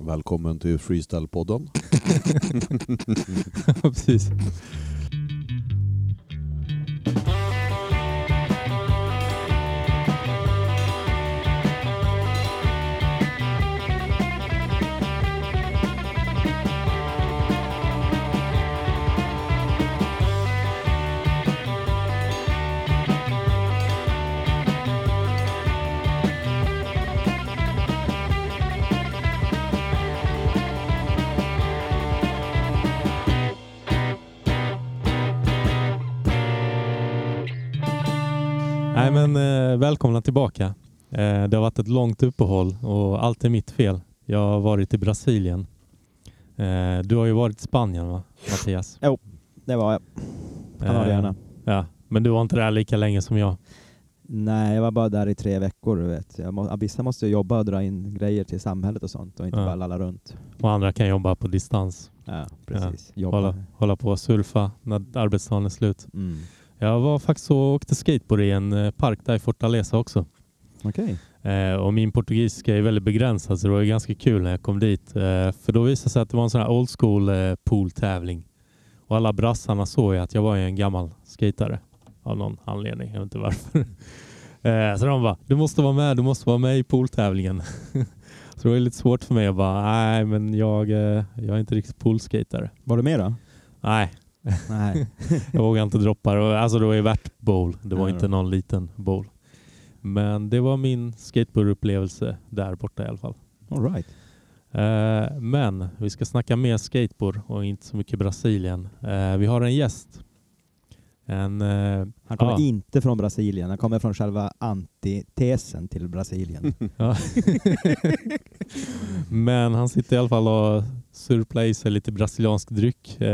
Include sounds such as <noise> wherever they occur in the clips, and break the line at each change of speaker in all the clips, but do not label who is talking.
Välkommen till Freestyle-podden. <laughs>
Precis. Tillbaka. Eh, det har varit ett långt uppehåll och allt är mitt fel. Jag har varit i Brasilien. Eh, du har ju varit i Spanien va, Mattias?
Det var jag. Kanarieöarna.
Eh, ja, men du var inte där lika länge som jag.
Nej, jag var bara där i tre veckor. Du vet. Jag må, vissa måste jobba och dra in grejer till samhället och sånt och inte
Ja.
bara lalla runt.
Och andra kan jobba på distans.
Ja, precis. Jobba.
Hålla, hålla på och surfa när arbetsdagen är slut.
Mm.
Jag var faktiskt och åkte skateboard i en eh, park där i Fortaleza också.
Okej.
Eh, och min portugisiska är väldigt begränsad så det var ganska kul när jag kom dit. Eh, för då visade det sig att det var en sån här old school eh, pooltävling. Och alla brassarna såg ju att jag var en gammal skatare. Av någon anledning, jag vet inte varför. <laughs> så de bara, du måste vara med, du måste vara med i pooltävlingen. <laughs> så det var lite svårt för mig att bara, nej men jag, jag är inte riktigt poolskatare.
Var du med då?
Nej,
Nej. <laughs>
jag vågar inte droppa det. Alltså det var ju värt bowl. Det var
Ja.
inte någon liten bowl. Men det var min skateboardupplevelse där borta i alla fall.
All right.
Eh, men vi ska snacka mer skateboard och inte så mycket Brasilien. Eh, vi har en gäst. En, eh,
Han kommer
Ja.
inte från Brasilien. Han kommer från själva antitesen till Brasilien. <laughs>
ja. men han sitter i alla fall och surplar i sig lite brasiliansk dryck. Eh,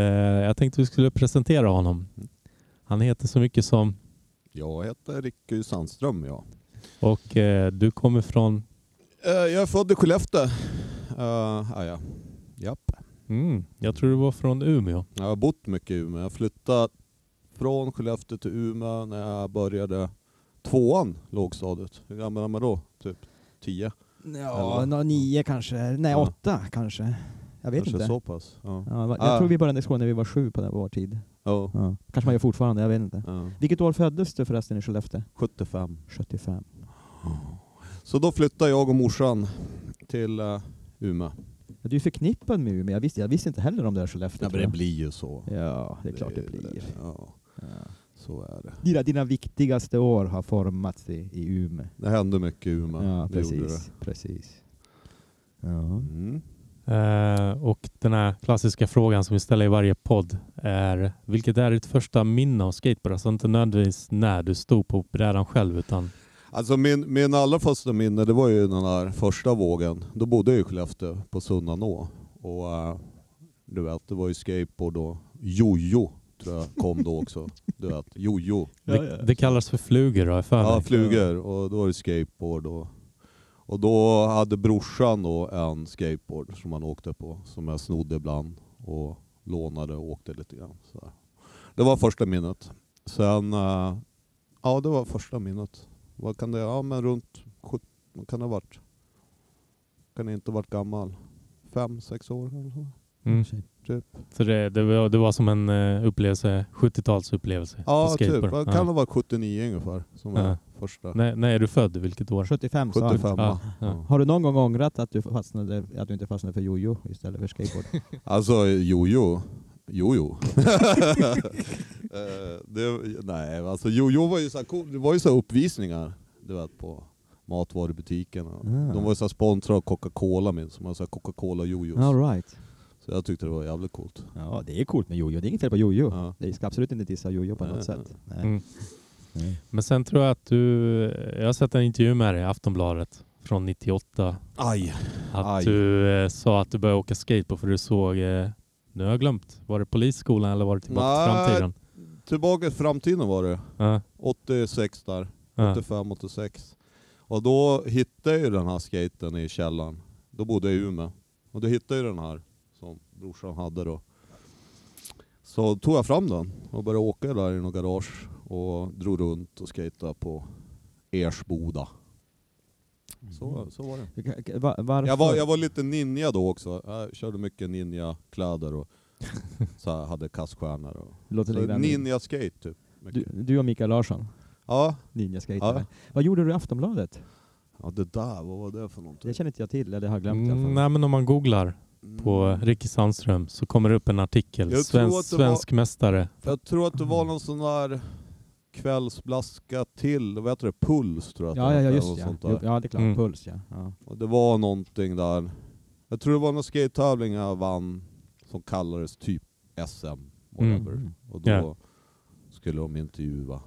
jag tänkte vi skulle presentera honom. Han heter så mycket som
Jag heter Ricky Sandström. Ja.
och eh, du kommer från
Eh, Jag är född i Skellefteå. Uh, ah, ja. Japp.
Mm, jag tror du var från Umeå.
Jag har bott mycket i Umeå. Jag flyttade från Skellefteå till Umeå när jag började tvåan lågstadiet. Hur gammal är man då? Typ tio?
Ja, nå- nio kanske. Nej,
Ja.
åtta kanske. Jag vet
Kanske
inte.
så pass? Ja.
Ja, va-
Ah.
jag tror vi började i skolan när vi var sju på den- vår tid.
Ja.
Ja. Kanske man gör fortfarande, jag vet inte.
Ja.
Vilket år föddes du förresten i Skellefteå?
75.
75.
Så då flyttade jag och morsan till uh, Umeå.
Ja, Du är förknippad med Umeå. Jag visste, jag visste inte heller om det här Skellefteå.
Ja, men det
jag.
blir ju så.
Ja, det är klart det blir.
Ja,
Ja.
så är det.
Dina, dina viktigaste år har formats i, i Umeå.
Det hände mycket i Umeå.
Ja,
det
precis. precis. Ja.
Mm.
Eh, och den här klassiska frågan som vi ställer i varje podd är vilket är ditt första minne av skateboard? Alltså inte nödvändigtvis när du stod på brädan själv utan
Alltså min, min allra första minne det var ju den där första vågen. Då bodde jag i Skellefteå på Sunnanå. Och eh, du vet, det var ju skateboard och jojo tror jag kom då också. Du vet, jojo.
det, det kallas för flugor då, för
Ja, flugor och då var det skateboard. Och, och då hade brorsan då en skateboard som han åkte på, som jag snodde ibland och lånade och åkte lite grann. Så. Det var första minnet. Sen, eh, ja det var första minnet. Vad kan det, ja men runt, vad kan det ha varit? Kan det inte ha varit gammal? Fem, sex år eller så.
Mm.
Typ.
Så det, det, var, det var som en uh, upplevelse, 70-talsupplevelse
Ja
på
typ,
Ja.
kan det ha varit 79 ungefär som var
Ja.
första.
När, när är du född? Vilket år?
75 sa han.
75
Ja,
ja.
ja.
Ja.
Har du någon gång ångrat att du, fastnade, att du inte fastnade för jojo istället för skateboard? <laughs>
Alltså jojo. Jojo. <laughs> Eh, det, nej, alltså jojo var ju så här cool. Det var ju så här uppvisningar du vet, på matvarubutikerna.
Ah.
De var ju så sponsrade av Coca-Cola minns här Coca-Cola jojos.
All right.
Så jag tyckte det var jävligt coolt.
Ja, det är coolt med jojo. Det är inget fel på jojo.
Ja.
Det ska absolut inte dissa jojo på
Nej,
något
nej.
sätt. Nej.
Mm.
Nej.
Men sen tror jag att du, jag har sett en intervju med dig i Aftonbladet från 98.
Aj!
Att
Aj.
du eh, sa att du började åka skateboard för du såg, eh, nu har jag glömt, var det polisskolan eller var det tillbaka till
Nej.
framtiden?
Tillbaka till framtiden var det.
Ja,
86 där.
ja.
85, 86. Och då hittade jag ju den här skaten i källaren. Då bodde jag i Umeå. Och då hittade jag den här brorsan hade då. Så tog jag fram den och började åka där i något garage och drog runt och skejtade på Ersboda. Så, så var det.
Va- Varför?
Jag var, jag var lite ninja då också. Jag körde mycket ninja-kläder och <laughs> så här, hade kaststjärnor. Och,
Låter
ninja-skate typ.
du, du och Mikael Larsson,
Ja.
ninjaskejtare.
Ja.
Vad gjorde du i Aftonbladet?
ja, det där, vad var det för någonting?
Det känner inte jag till, eller har glömt i alla
Mm,
fall.
nej, men om man googlar på
Mm.
Ricky Sandström så kommer det upp en artikel. Svensk,
var-
svensk mästare.
Jag tror att det var någon sån där kvällsblaska till, vad heter det, Puls tror jag
Ja,
det
ja, ja, just ja.
sånt
Jo,
där.
Ja, det är klart.
Mm.
Puls ja. ja.
Och det var någonting där, jag tror det var någon skate-tävling jag vann som kallades typ SM, whatever.
Mm.
Och då
Ja.
skulle de intervjua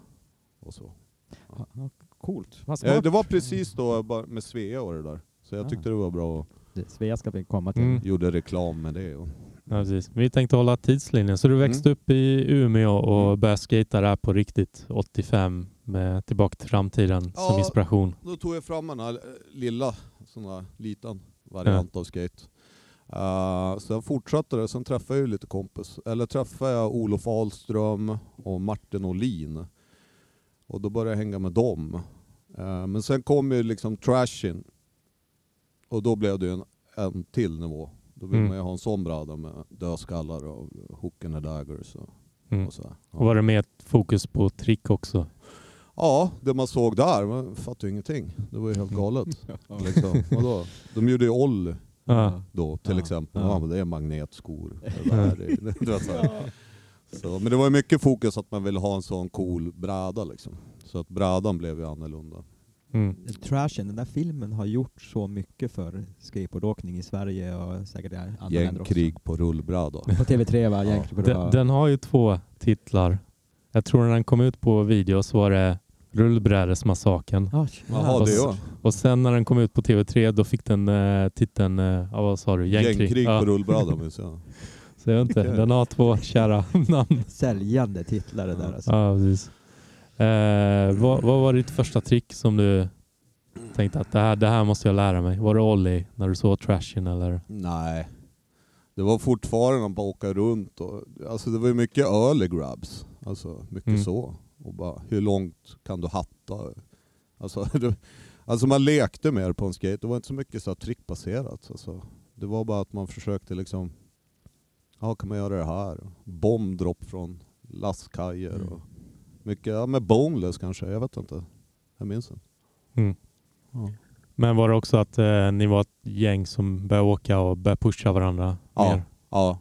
och så.
Ja, ja, Coolt.
Eh, det var precis då bara med Svea och det där. Så jag
Ah.
tyckte det var bra
Svea ska vi komma till.
Mm.
gjorde reklam med det. Och,
Ja, precis. Vi tänkte hålla tidslinjen. Så du växte upp i Umeå och
Mm.
började skata där på riktigt 85 med Tillbaka till framtiden som
Ja.
inspiration.
då tog jag fram den här eh, lilla, sån här liten variant av skate. Uh, sen fortsatte det, sen träffade jag lite kompis. Eller träffade jag Olof Ahlström och Martin Olin. Och då började jag hänga med dem. Eh, men sen kom ju liksom trashin. Och då blev det en, en till nivå. Då vill
Mm.
man ju ha en sån bräda med dödskallar och hooken and daggers och,
Mm.
och sådär. Ja.
Och var det ett fokus på trick också?
Ja, det man såg där, man fattade ju ingenting. Det var ju helt galet. <laughs> liksom. Vadå? De gjorde ju Olli
Ja.
då till
Ja,
exempel.
ja.
Ja. men det är magnetskor. <laughs> Det där så här. så, men det var ju mycket fokus att man ville ha en sån cool bräda liksom. Så att brädan blev ju annorlunda.
Mm.
Trashen, den där filmen har gjort så mycket för skateboardåkning i Sverige och säkert i andra länder också.
Gängkrig på rullbräda.
På TV3 va?
Ja.
Gängkrig på
Den, den har ju två titlar. Jag tror när den kom ut på video så var det Rullbrädesmassakern.
Ah,
Jaha, det ja.
Och sen när den kom ut på TV3 då fick den eh, titeln, eh, vad sa du? Gängkrig.
Gängkrig
ja.
på rullbräda <laughs> minns jag.
Så jag inte, den har två kära namn.
Säljande titlar det där alltså.
Ja, precis. Eh, vad, vad var ditt första trick som du tänkte att det här, det här måste jag lära mig? Var det ollie när du såg trashen eller?
Nej. Det var fortfarande att bara åka runt och, alltså det var ju mycket early grabs. Alltså mycket
Mm.
så. Och bara, hur långt kan du hatta? Alltså, <laughs> alltså man lekte mer på en skate, det var inte så mycket så trickbaserat. Alltså, det var bara att man försökte liksom, ja kan man göra det här? Bombdropp från lastkajer
Mm.
och mycket, ja med boneless kanske, jag vet inte. Jag minns inte.
Mm.
Ja.
Men var det också att eh, ni var ett gäng som började åka och började pusha varandra
Ja.
mer?
Ja,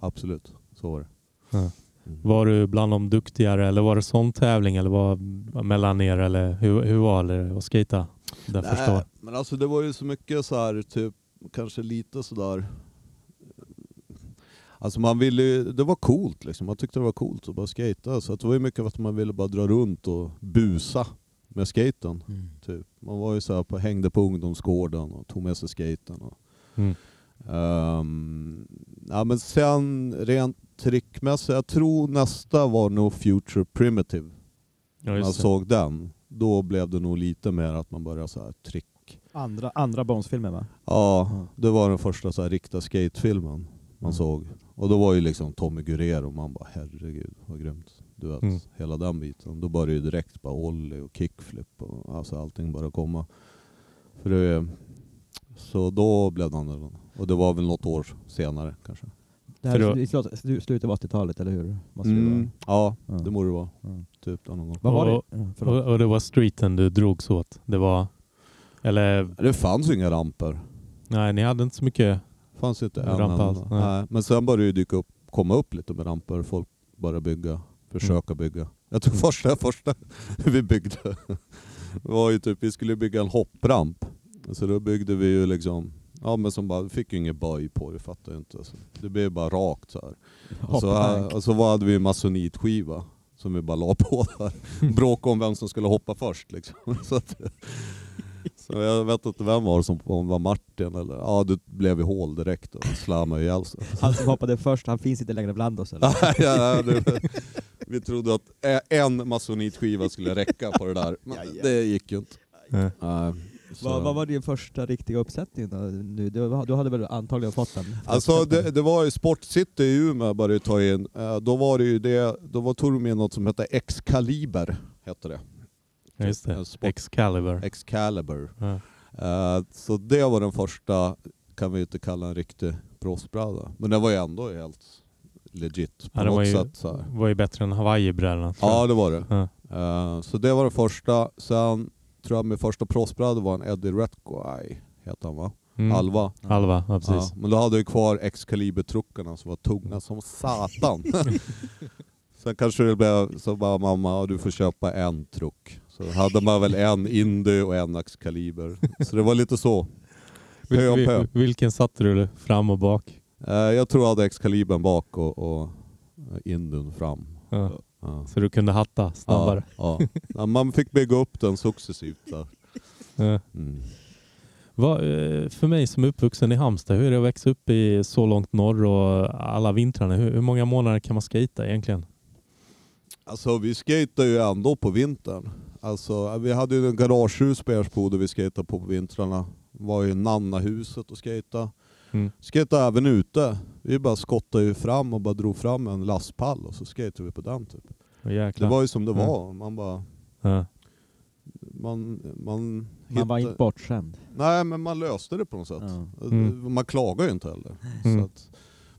absolut. Så var det.
Ja.
Mm.
Var du bland de duktigare eller var det sån tävling eller var mellan er eller hur, hur var det att skata det året?
men alltså det var ju så mycket så här, typ kanske lite sådär Alltså man ville det var coolt liksom, man tyckte det var coolt att bara skata så att det var ju mycket att man ville bara dra runt och busa med skaten.
Mm.
Typ. Man var ju så här på, hängde på ungdomsgården och tog med sig skaten. Och,
Mm.
Ehm, ja, men sen rent trickmässigt, jag tror nästa var nog Future Primitive.
Ja, det.
såg den, då blev det nog lite mer att man började så här trick.
Andra, andra Bones-filmen va?
Ja,
Ja.
det var den första så här riktiga skatefilmen man
Mm.
såg. Och då var ju liksom Tommy Guerrero, man bara herregud vad grymt. Du vet,
Mm.
hela den biten. Då började ju direkt bara ollie och kickflip och alltså allting bara komma. För det, så då blev det annorlunda. Och det var väl något år senare kanske.
Det här är
då-
i slut- slu- slutet av 80-talet, eller hur?
Mm. Ja, det borde det vara.
Ja.
Typ någon gång.
Vad var
Och-
det? Ja.
Och, och det var streeten du drogs åt? Det var... Eller
Det fanns ju inga ramper.
nej, ni hade inte så mycket...
fanns inte en
Ramp alls, nej.
Nej. Men sen började det ju dyka upp, komma upp lite med ramper. Folk började bygga, försöka
Mm.
bygga. Jag tror första, första <laughs> vi byggde <laughs> var ju typ, vi skulle bygga en hoppramp. Så då byggde vi ju liksom, ja men som bara, vi fick ju ingen böj på det, fattar jag inte. Så det blev bara rakt så här. Och så, och så hade vi en masonitskiva som vi bara la <laughs> på där. Bråkade om vem som skulle hoppa först liksom. Så, att, så jag vet inte vem var det som, om det var Martin eller, ja det blev i hål direkt och slammade ihjäl sig. <laughs>
Han som hoppade först, han finns inte längre bland oss eller? <laughs>
ja, det, vi trodde att en masonitskiva skulle räcka på det där, <laughs> men
Ja, ja.
det gick ju inte.
Nej.
Nej, så-
Vad, vad var din första riktiga uppsättning då? Nu, du, du hade väl antagligen fått den?
Alltså det, det var ju Sportcity i Umeå började ta in, då var det ju det, då var, tog de in något som hette Excalibur, hette det.
Ja, just det.
sport-
Excalibur.
Excalibur.
Ja.
Eh, så det var den första, kan vi inte kalla en riktig proffsbräda. Men den var ju ändå helt legit på
Ja,
något
var ju,
sätt. Så här.
var ju bättre än Hawaii-brädan.
Ja det var det.
Ja.
Eh, så det var den första. Sen tror jag min första proffsbräda var en Eddie Retguy, heter han va?
Mm.
Alva.
Alva, ja
Ja,
precis.
men då hade jag kvar Excalibur-truckarna som var tunga som satan. <laughs> Sen kanske det blev så bara mamma, ja, du får köpa en truck. Så hade man väl en Indy och en Excalibur. Så det var lite så. <laughs> Pö om pö.
Vil- Vilken satte du fram och bak?
Eh, jag tror jag hade Excalibern bak och, och Indun fram.
Ja.
Ja.
Så du kunde hatta snabbare?
Ja, ja. Man fick bygga upp den successivt. Där. <laughs> Mm.
Vad, eh, för mig som är uppvuxen i Halmstad, hur är det att växa upp i så långt norr och alla vintrarna? Hur, hur många månader kan man skata egentligen?
Alltså vi skater ju ändå på vintern. Alltså, vi hade ju en garagehus på Ersbo där vi skejtade på på vintrarna. var ju Nannahuset och skejta.
Mm.
Skejtade även ute. Vi bara skottade ju fram och bara drog fram en lastpall och så skejtade vi på den typ.
Åh,
Det var ju som det
Mm.
var. Man bara...
ja.
Man, man,
Man
hittade-
var inte bortskämd.
Nej men man löste det på något sätt.
Mm.
Man klagar ju inte heller.
Mm.
Så att,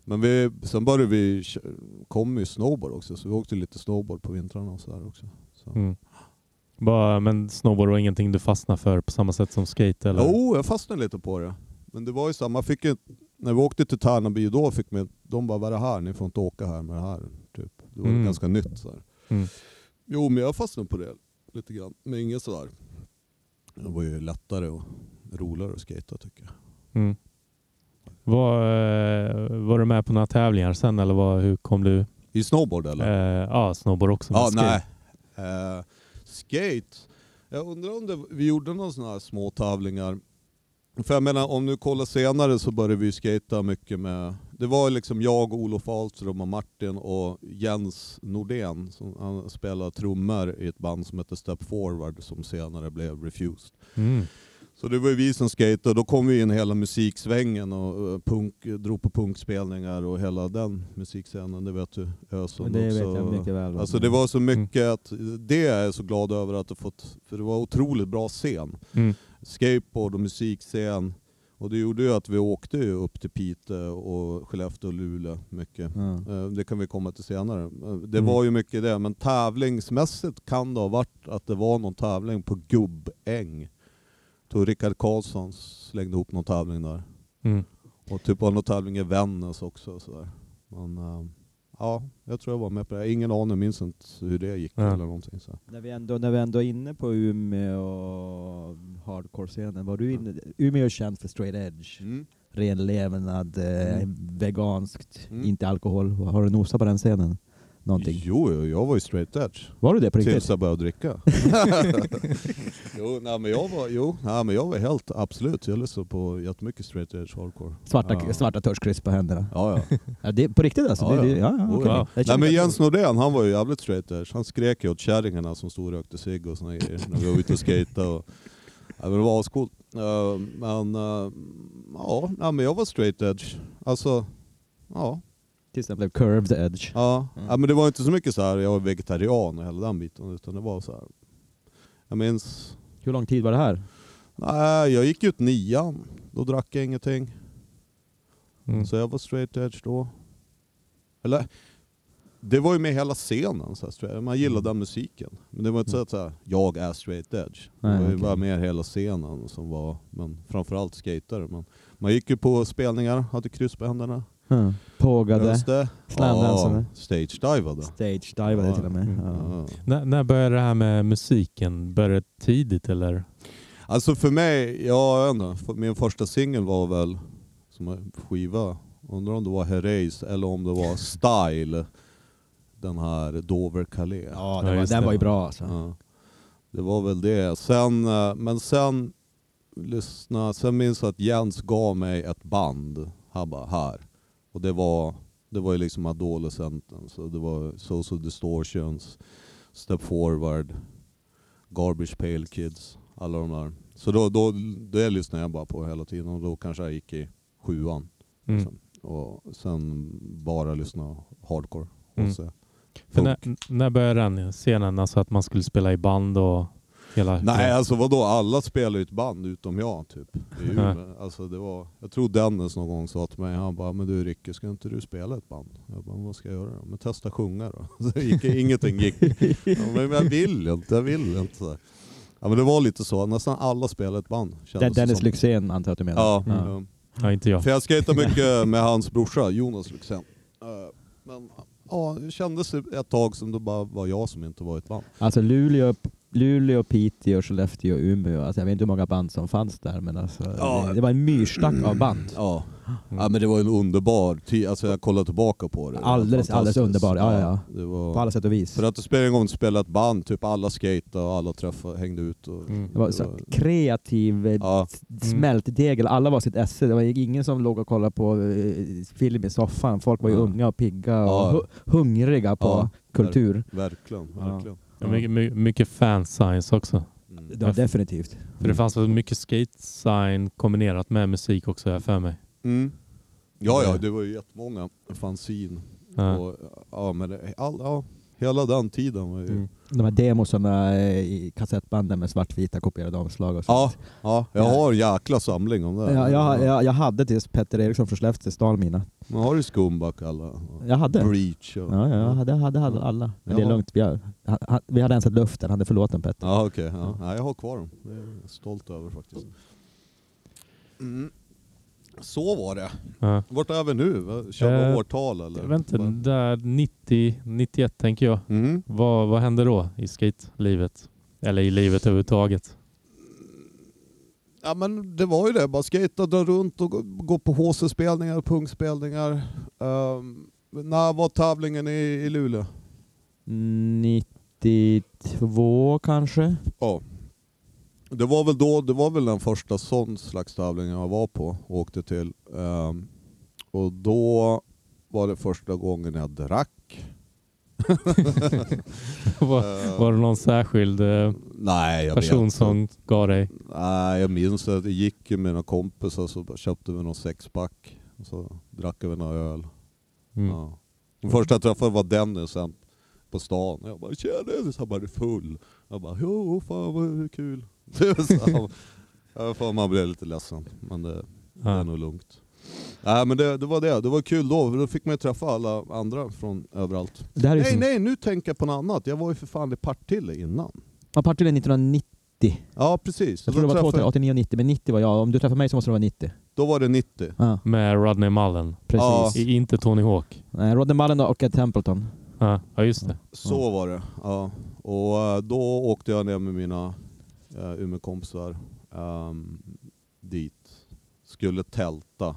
men vi, sen började vi, kom ju snowboard också, så vi åkte lite snowboard på vintrarna och sådär också. Så.
Bara, men snowboard var ingenting du fastnade för på samma sätt som skate? Eller?
Jo, jag fastnade lite på det. Men det var ju så, man fick ju, när vi åkte till Tärnaby då fick man, de bara vad är det här? Ni får inte åka här med det här. Typ. Det var
Mm.
ganska nytt. Så.
Mm.
Jo, men jag fastnade på det lite grann. Men inget sådär. Det var ju lättare och roligare att skata tycker jag.
Mm. Var, eh, var du med på några tävlingar sen eller vad, hur kom du?
I snowboard eller?
Eh, ja, snowboard också.
Ja, nej. Eh, skate. Jag undrar om det, vi gjorde några sådana här små tävlingar. För jag menar, om du kollar senare så började vi skata mycket med... Det var liksom jag, Olof Ahlström och Martin och Jens Nordén. Som, han spelade trummor i ett band som hette Step Forward som senare blev Refused.
Mm.
Så det var ju vi som skejtade och då kom vi in hela musiksvängen och eh, punk, drog på punkspelningar och hela den musikscenen, det vet du Ösund
det
också.
vet jag mycket väl.
Alltså
det
var så mycket att, det är jag så glad över att ha fått, för det var otroligt bra scen.
Mm.
Skateboard och musikscen. Och det gjorde ju att vi åkte upp till Piteå och Skellefteå och Luleå mycket. Eh, Det kan vi komma till senare. Eh, Det
Mm.
var ju mycket det, men tävlingsmässigt kan det ha varit att det var någon tävling på Gubbäng. Då Rickard Karlsson slängde ihop någon tävling där.
Mm.
Och typ var någon tävling i Vännäs också. och Sådär. Men eh, ja, jag tror jag var med på det. Ingen aning, minns inte hur det gick
Ja.
eller någonting. Så.
När vi, ändå, när vi ändå är inne på Umeå och hardcore-scenen, var du inne, Umeå är känt för straight edge,
Mm.
ren levnad, eh,
Mm.
veganskt,
Mm.
inte alkohol. Har du nosat på den scenen? Någonting?
Jo, jo, jag var ju straight edge.
Var du det på
Tills
riktigt?
jag började dricka. <laughs> jo, nej, men jag var, jo, nej, men jag var helt, absolut. Jag lyssnade på jättemycket straight edge hardcore.
Svarta,
Ja.
svarta touchkryss på händerna.
Ja, ja.
Ja, det, på riktigt alltså?
Ja,
det,
ja.
det, ja, ja, okej.
ja.
Nej men Jens Nordén, han var ju jävligt straight edge. Han skrek ju åt kärringarna som stod och rökte cigg och såna grejer när vi var ute och skejtade. Och, ja, men det var ascoolt. Uh, men uh, ja, nej, men jag var straight edge. Alltså, ja.
Tills den blev curved edge.
Ja.
Mm.
ja men det var inte så mycket så här. jag var vegetarian och hela den biten. Utan det var så här. Jag minns,
Hur lång tid var det här?
nej jag gick ut nian. Då drack jag ingenting.
Mm.
Så jag var straight edge då. Eller, det var ju med hela scenen. Så här, man gillade den musiken. Men det var inte så att så här, jag är straight edge.
Nej,
det var ju
okej.
bara mer hela scenen som var, men framförallt skatare. Men man gick ju på spelningar, hade kryss på händerna.
Ja. Pågade, slamdansade,
stage-divade.
stage-divade
Ja.
till och med.
Mm.
Ja.
Ja.
När, när började det här med musiken? Började det tidigt eller?
Alltså för mig, ja jag vet inte, min första singel var väl som skiva, undrar om det var Herreys eller om det var Style. Den här Dover Calais.
Ja,
Ja,
den, var,
just
den
det.
var ju bra alltså.
Ja. Det var väl det. Sen, eh, men sen, lyssna, sen minns jag att Jens gav mig ett band. Han bara, här. Och det var, det var ju liksom Adolescenten. Så det var Social Distortions, Step Forward, Garbage Pail Kids, alla de där. Så då, då, det lyssnade jag bara på hela tiden och då kanske jag gick i sjuan.
Mm.
Liksom. Och sen bara lyssna hardcore.
Mm. För när, när började den scenen? Alltså att man skulle spela i band och Hela,
Nej alltså vadå, alla spelar ju ett band utom jag typ. Umeå. Alltså, det var, jag tror Dennis någon gång sa till mig, han bara men du Ricky ska inte du spela ett band? Jag bara, vad ska jag göra då? Men testa sjunga då. <laughs> Så det gick, ingenting gick. Ja, men jag vill inte, jag vill inte. Ja men det var lite så, nästan alla spelade ett band.
Den-
det
Dennis
som.
Lyxzén antar jag att du menar?
Ja,
Ja.
ja.
Ja, inte jag.
För jag skejtade mycket med hans brorsa Jonas Lyxzén. Eh, Men ja, det kändes ett tag som det bara var jag som inte var i ett band.
Alltså Luleå, Luleå, Piteå, Skellefteå och Umeå. Alltså jag vet inte hur många band som fanns där men alltså,
Ja.
det, det var en myrstack av band.
Ja.
Mm.
ja men det var en underbar tid, alltså jag kollar tillbaka på det. Det
Alldeles- alldeles underbar. Ja, ja, ja.
Det var...
På alla sätt och vis.
För att det spelade ingen gång spela ett band, typ alla skejtade och alla träffade, hängde ut. Och,
Mm.
Det var så här kreativ eh,
Ja,
smältdegel, alla var sitt esse. Det var ingen som låg och kollade på eh, film i soffan. Folk var ju
Ja.
unga och pigga och hungriga på
Ja.
kultur.
verkligen.
Ja.
verkligen.
Ja, mycket, my- mycket fanscience också.
Mm.
Var definitivt.
För det fanns väl mycket skate-sign kombinerat med musik också, jag för mig.
Mm. Ja, ja, det var ju jättemånga fanzine.
Ja.
Och, ja, men det, all, ja, hela den tiden var ju...
Mm.
De här demosarna eh, i kassettbanden med svartvita kopierade omslag och
Ja,
sånt.
ja, jag har en jäkla samling om det.
Ja, jag, jag, jag hade tills Petter Eriksson från Skellefteå stal mina.
Man har ju Skumback alla.
Jag hade.
Breach och...
Ja, ja, jag hade, hade, hade alla. Men det är
Ja.
lugnt. Vi, har, ha- ha- vi hade rensat luften. Han är förlåten Petter.
Ja okej, ja. Nej, jag har kvar dem. Det är jag stolt över faktiskt. Mm. Så var det.
Ja.
Vart är vi nu? Kör vi
Eh,
årtal eller?
Jag vet inte, där 90, 91 tänker jag.
Mm.
Vad, vad hände då i skate-livet? Eller i livet överhuvudtaget?
Ja men det var ju det, bara skejta, dra runt och gå- gå på HC-spelningar, punkspelningar. Um, när var tävlingen i, i Luleå?
92 kanske?
Ja. Det var väl då, det var väl den första sån slags tävling jag var på och åkte till. Ehm, och då var det första gången jag drack. <laughs>
var,
Ehm,
var det någon särskild eh,
nej,
person som gav dig?
Nej, jag minns att jag gick med några kompisar så köpte vi någon sexpack. Och så drack vi några öl.
Mm.
Ja. Den första jag träffade var Dennis sen på stan. Jag bara ”Tjena Dennis”, han bara ”Är full?” Jag bara ”Jo, fan vad kul”. <laughs> Så han- Ja, fan, man blev lite ledsen, men det, det är
Ja.
nog lugnt. Nej men det, det var det, det var kul då, för då fick man ju träffa alla andra från överallt. Nej
som-
nej, nu tänker jag på något annat. Jag var ju för fan i Partille innan.
Ja, Partille 1990.
Ja precis.
Jag
Då
tror det var
träffade-
2, 89 och 90, men 90 var jag. Om du träffade mig så måste det vara 90.
Då var det 90.
Ja,
Med Rodney Mullen.
precis.
I, inte Tony Hawk.
Nej, Rodney Mullen och Ed Templeton.
Ja, ja just det.
Så var det. Ja. Och eh, då åkte jag ner med mina uh, Umeåkompisar ehm, dit. Skulle tälta.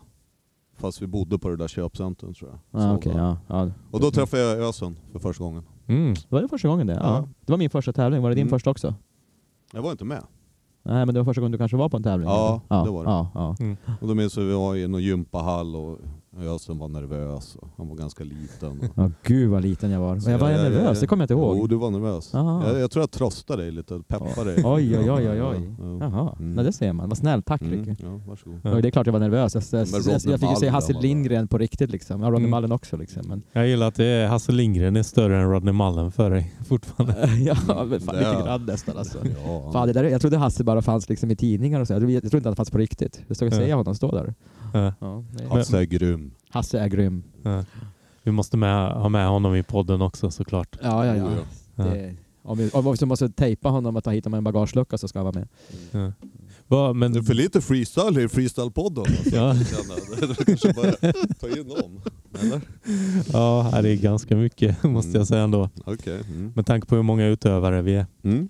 Fast vi bodde på det där köpcentrum tror jag.
Okej,
var-
ja, ja.
Och då träffade jag Ösen för första gången.
Mm.
Var det första gången det? Ja.
Ja.
Det var min första tävling. Var det din
Mm.
första också?
Jag var inte med.
Nej, men det var första gången du kanske var på en tävling?
Ja,
eller?
det var det.
Ja, ja.
Mm.
Och då minns jag vi var i någon gympahall och Ösen var nervös. Och han var ganska liten. Och...
Ja, gud vad liten jag var.
Så
jag var
jag- jag-
nervös,
jag-
det kommer jag inte ihåg.
Jo, du var nervös.
Aha.
Jag, jag tror jag tröstade dig lite, peppade dig.
Oj, oj, oj, oj, oj.
Ja,
Jaha,
Mm.
Nej, det ser man. Vad snällt. Tack
Mm,
Ricky.
ja, varsågod.
Ja.
Ja. Det är klart jag var nervös. Jag, jag,
Men
jag, jag fick ju se Hasse Lindgren på riktigt liksom. Ja, Rodney
Mm.
Mullen också liksom. Men,
Jag gillar att det är Hasse Lindgren är större än Rodney Mullen för dig <laughs> fortfarande. <laughs>
ja, men fan, lite grann nästan alltså.
Ja,
Fan, det där, jag trodde Hasse bara fanns liksom i tidningar och så. Jag trodde, jag trodde inte att han fanns på riktigt. Jag stod och
Ja.
se honom stå där.
Ja.
Ja,
Hasse är grym.
Hasse är grym.
Ja. Vi måste med, ha med honom i podden också såklart.
Ja, ja, ja.
Ja.
Det, om, vi, om vi måste tejpa honom och ta hit honom med en bagagelucka så ska han vara med.
Ja. Va, men,
Det är för lite freestyle i freestyle-podden. Alltså.
Ja.
Du kanske bara ta in dem. Eller?
ja, det är ganska mycket <laughs> måste
Mm.
jag säga ändå.
Okej. Mm.
Med tanke på hur många utövare vi är.
Mm.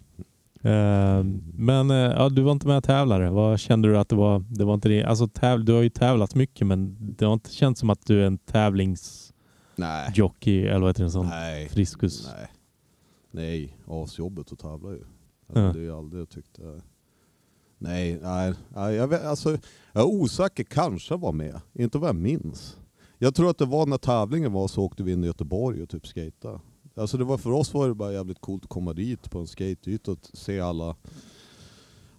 Eh, men eh, ja, du var inte med och tävlade. Vad kände du att det var? Det var inte det. Alltså, täv, du har ju tävlat mycket men det har inte känts som att du är en tävlingsjockey eller vad heter det? Sån
Nej.
friskus.
Nej. Nej, asjobbet att tävla ju.
Ja.
Det är ju aldrig jag tyckte... Nej, nej, nej jag, vet, alltså, jag är osäker, kanske var med. Inte vad jag minns. Jag tror att det var när tävlingen var så åkte vi in i Göteborg och typ skata. Alltså det var, för oss var det bara jävligt coolt att komma dit på en skateyta och se alla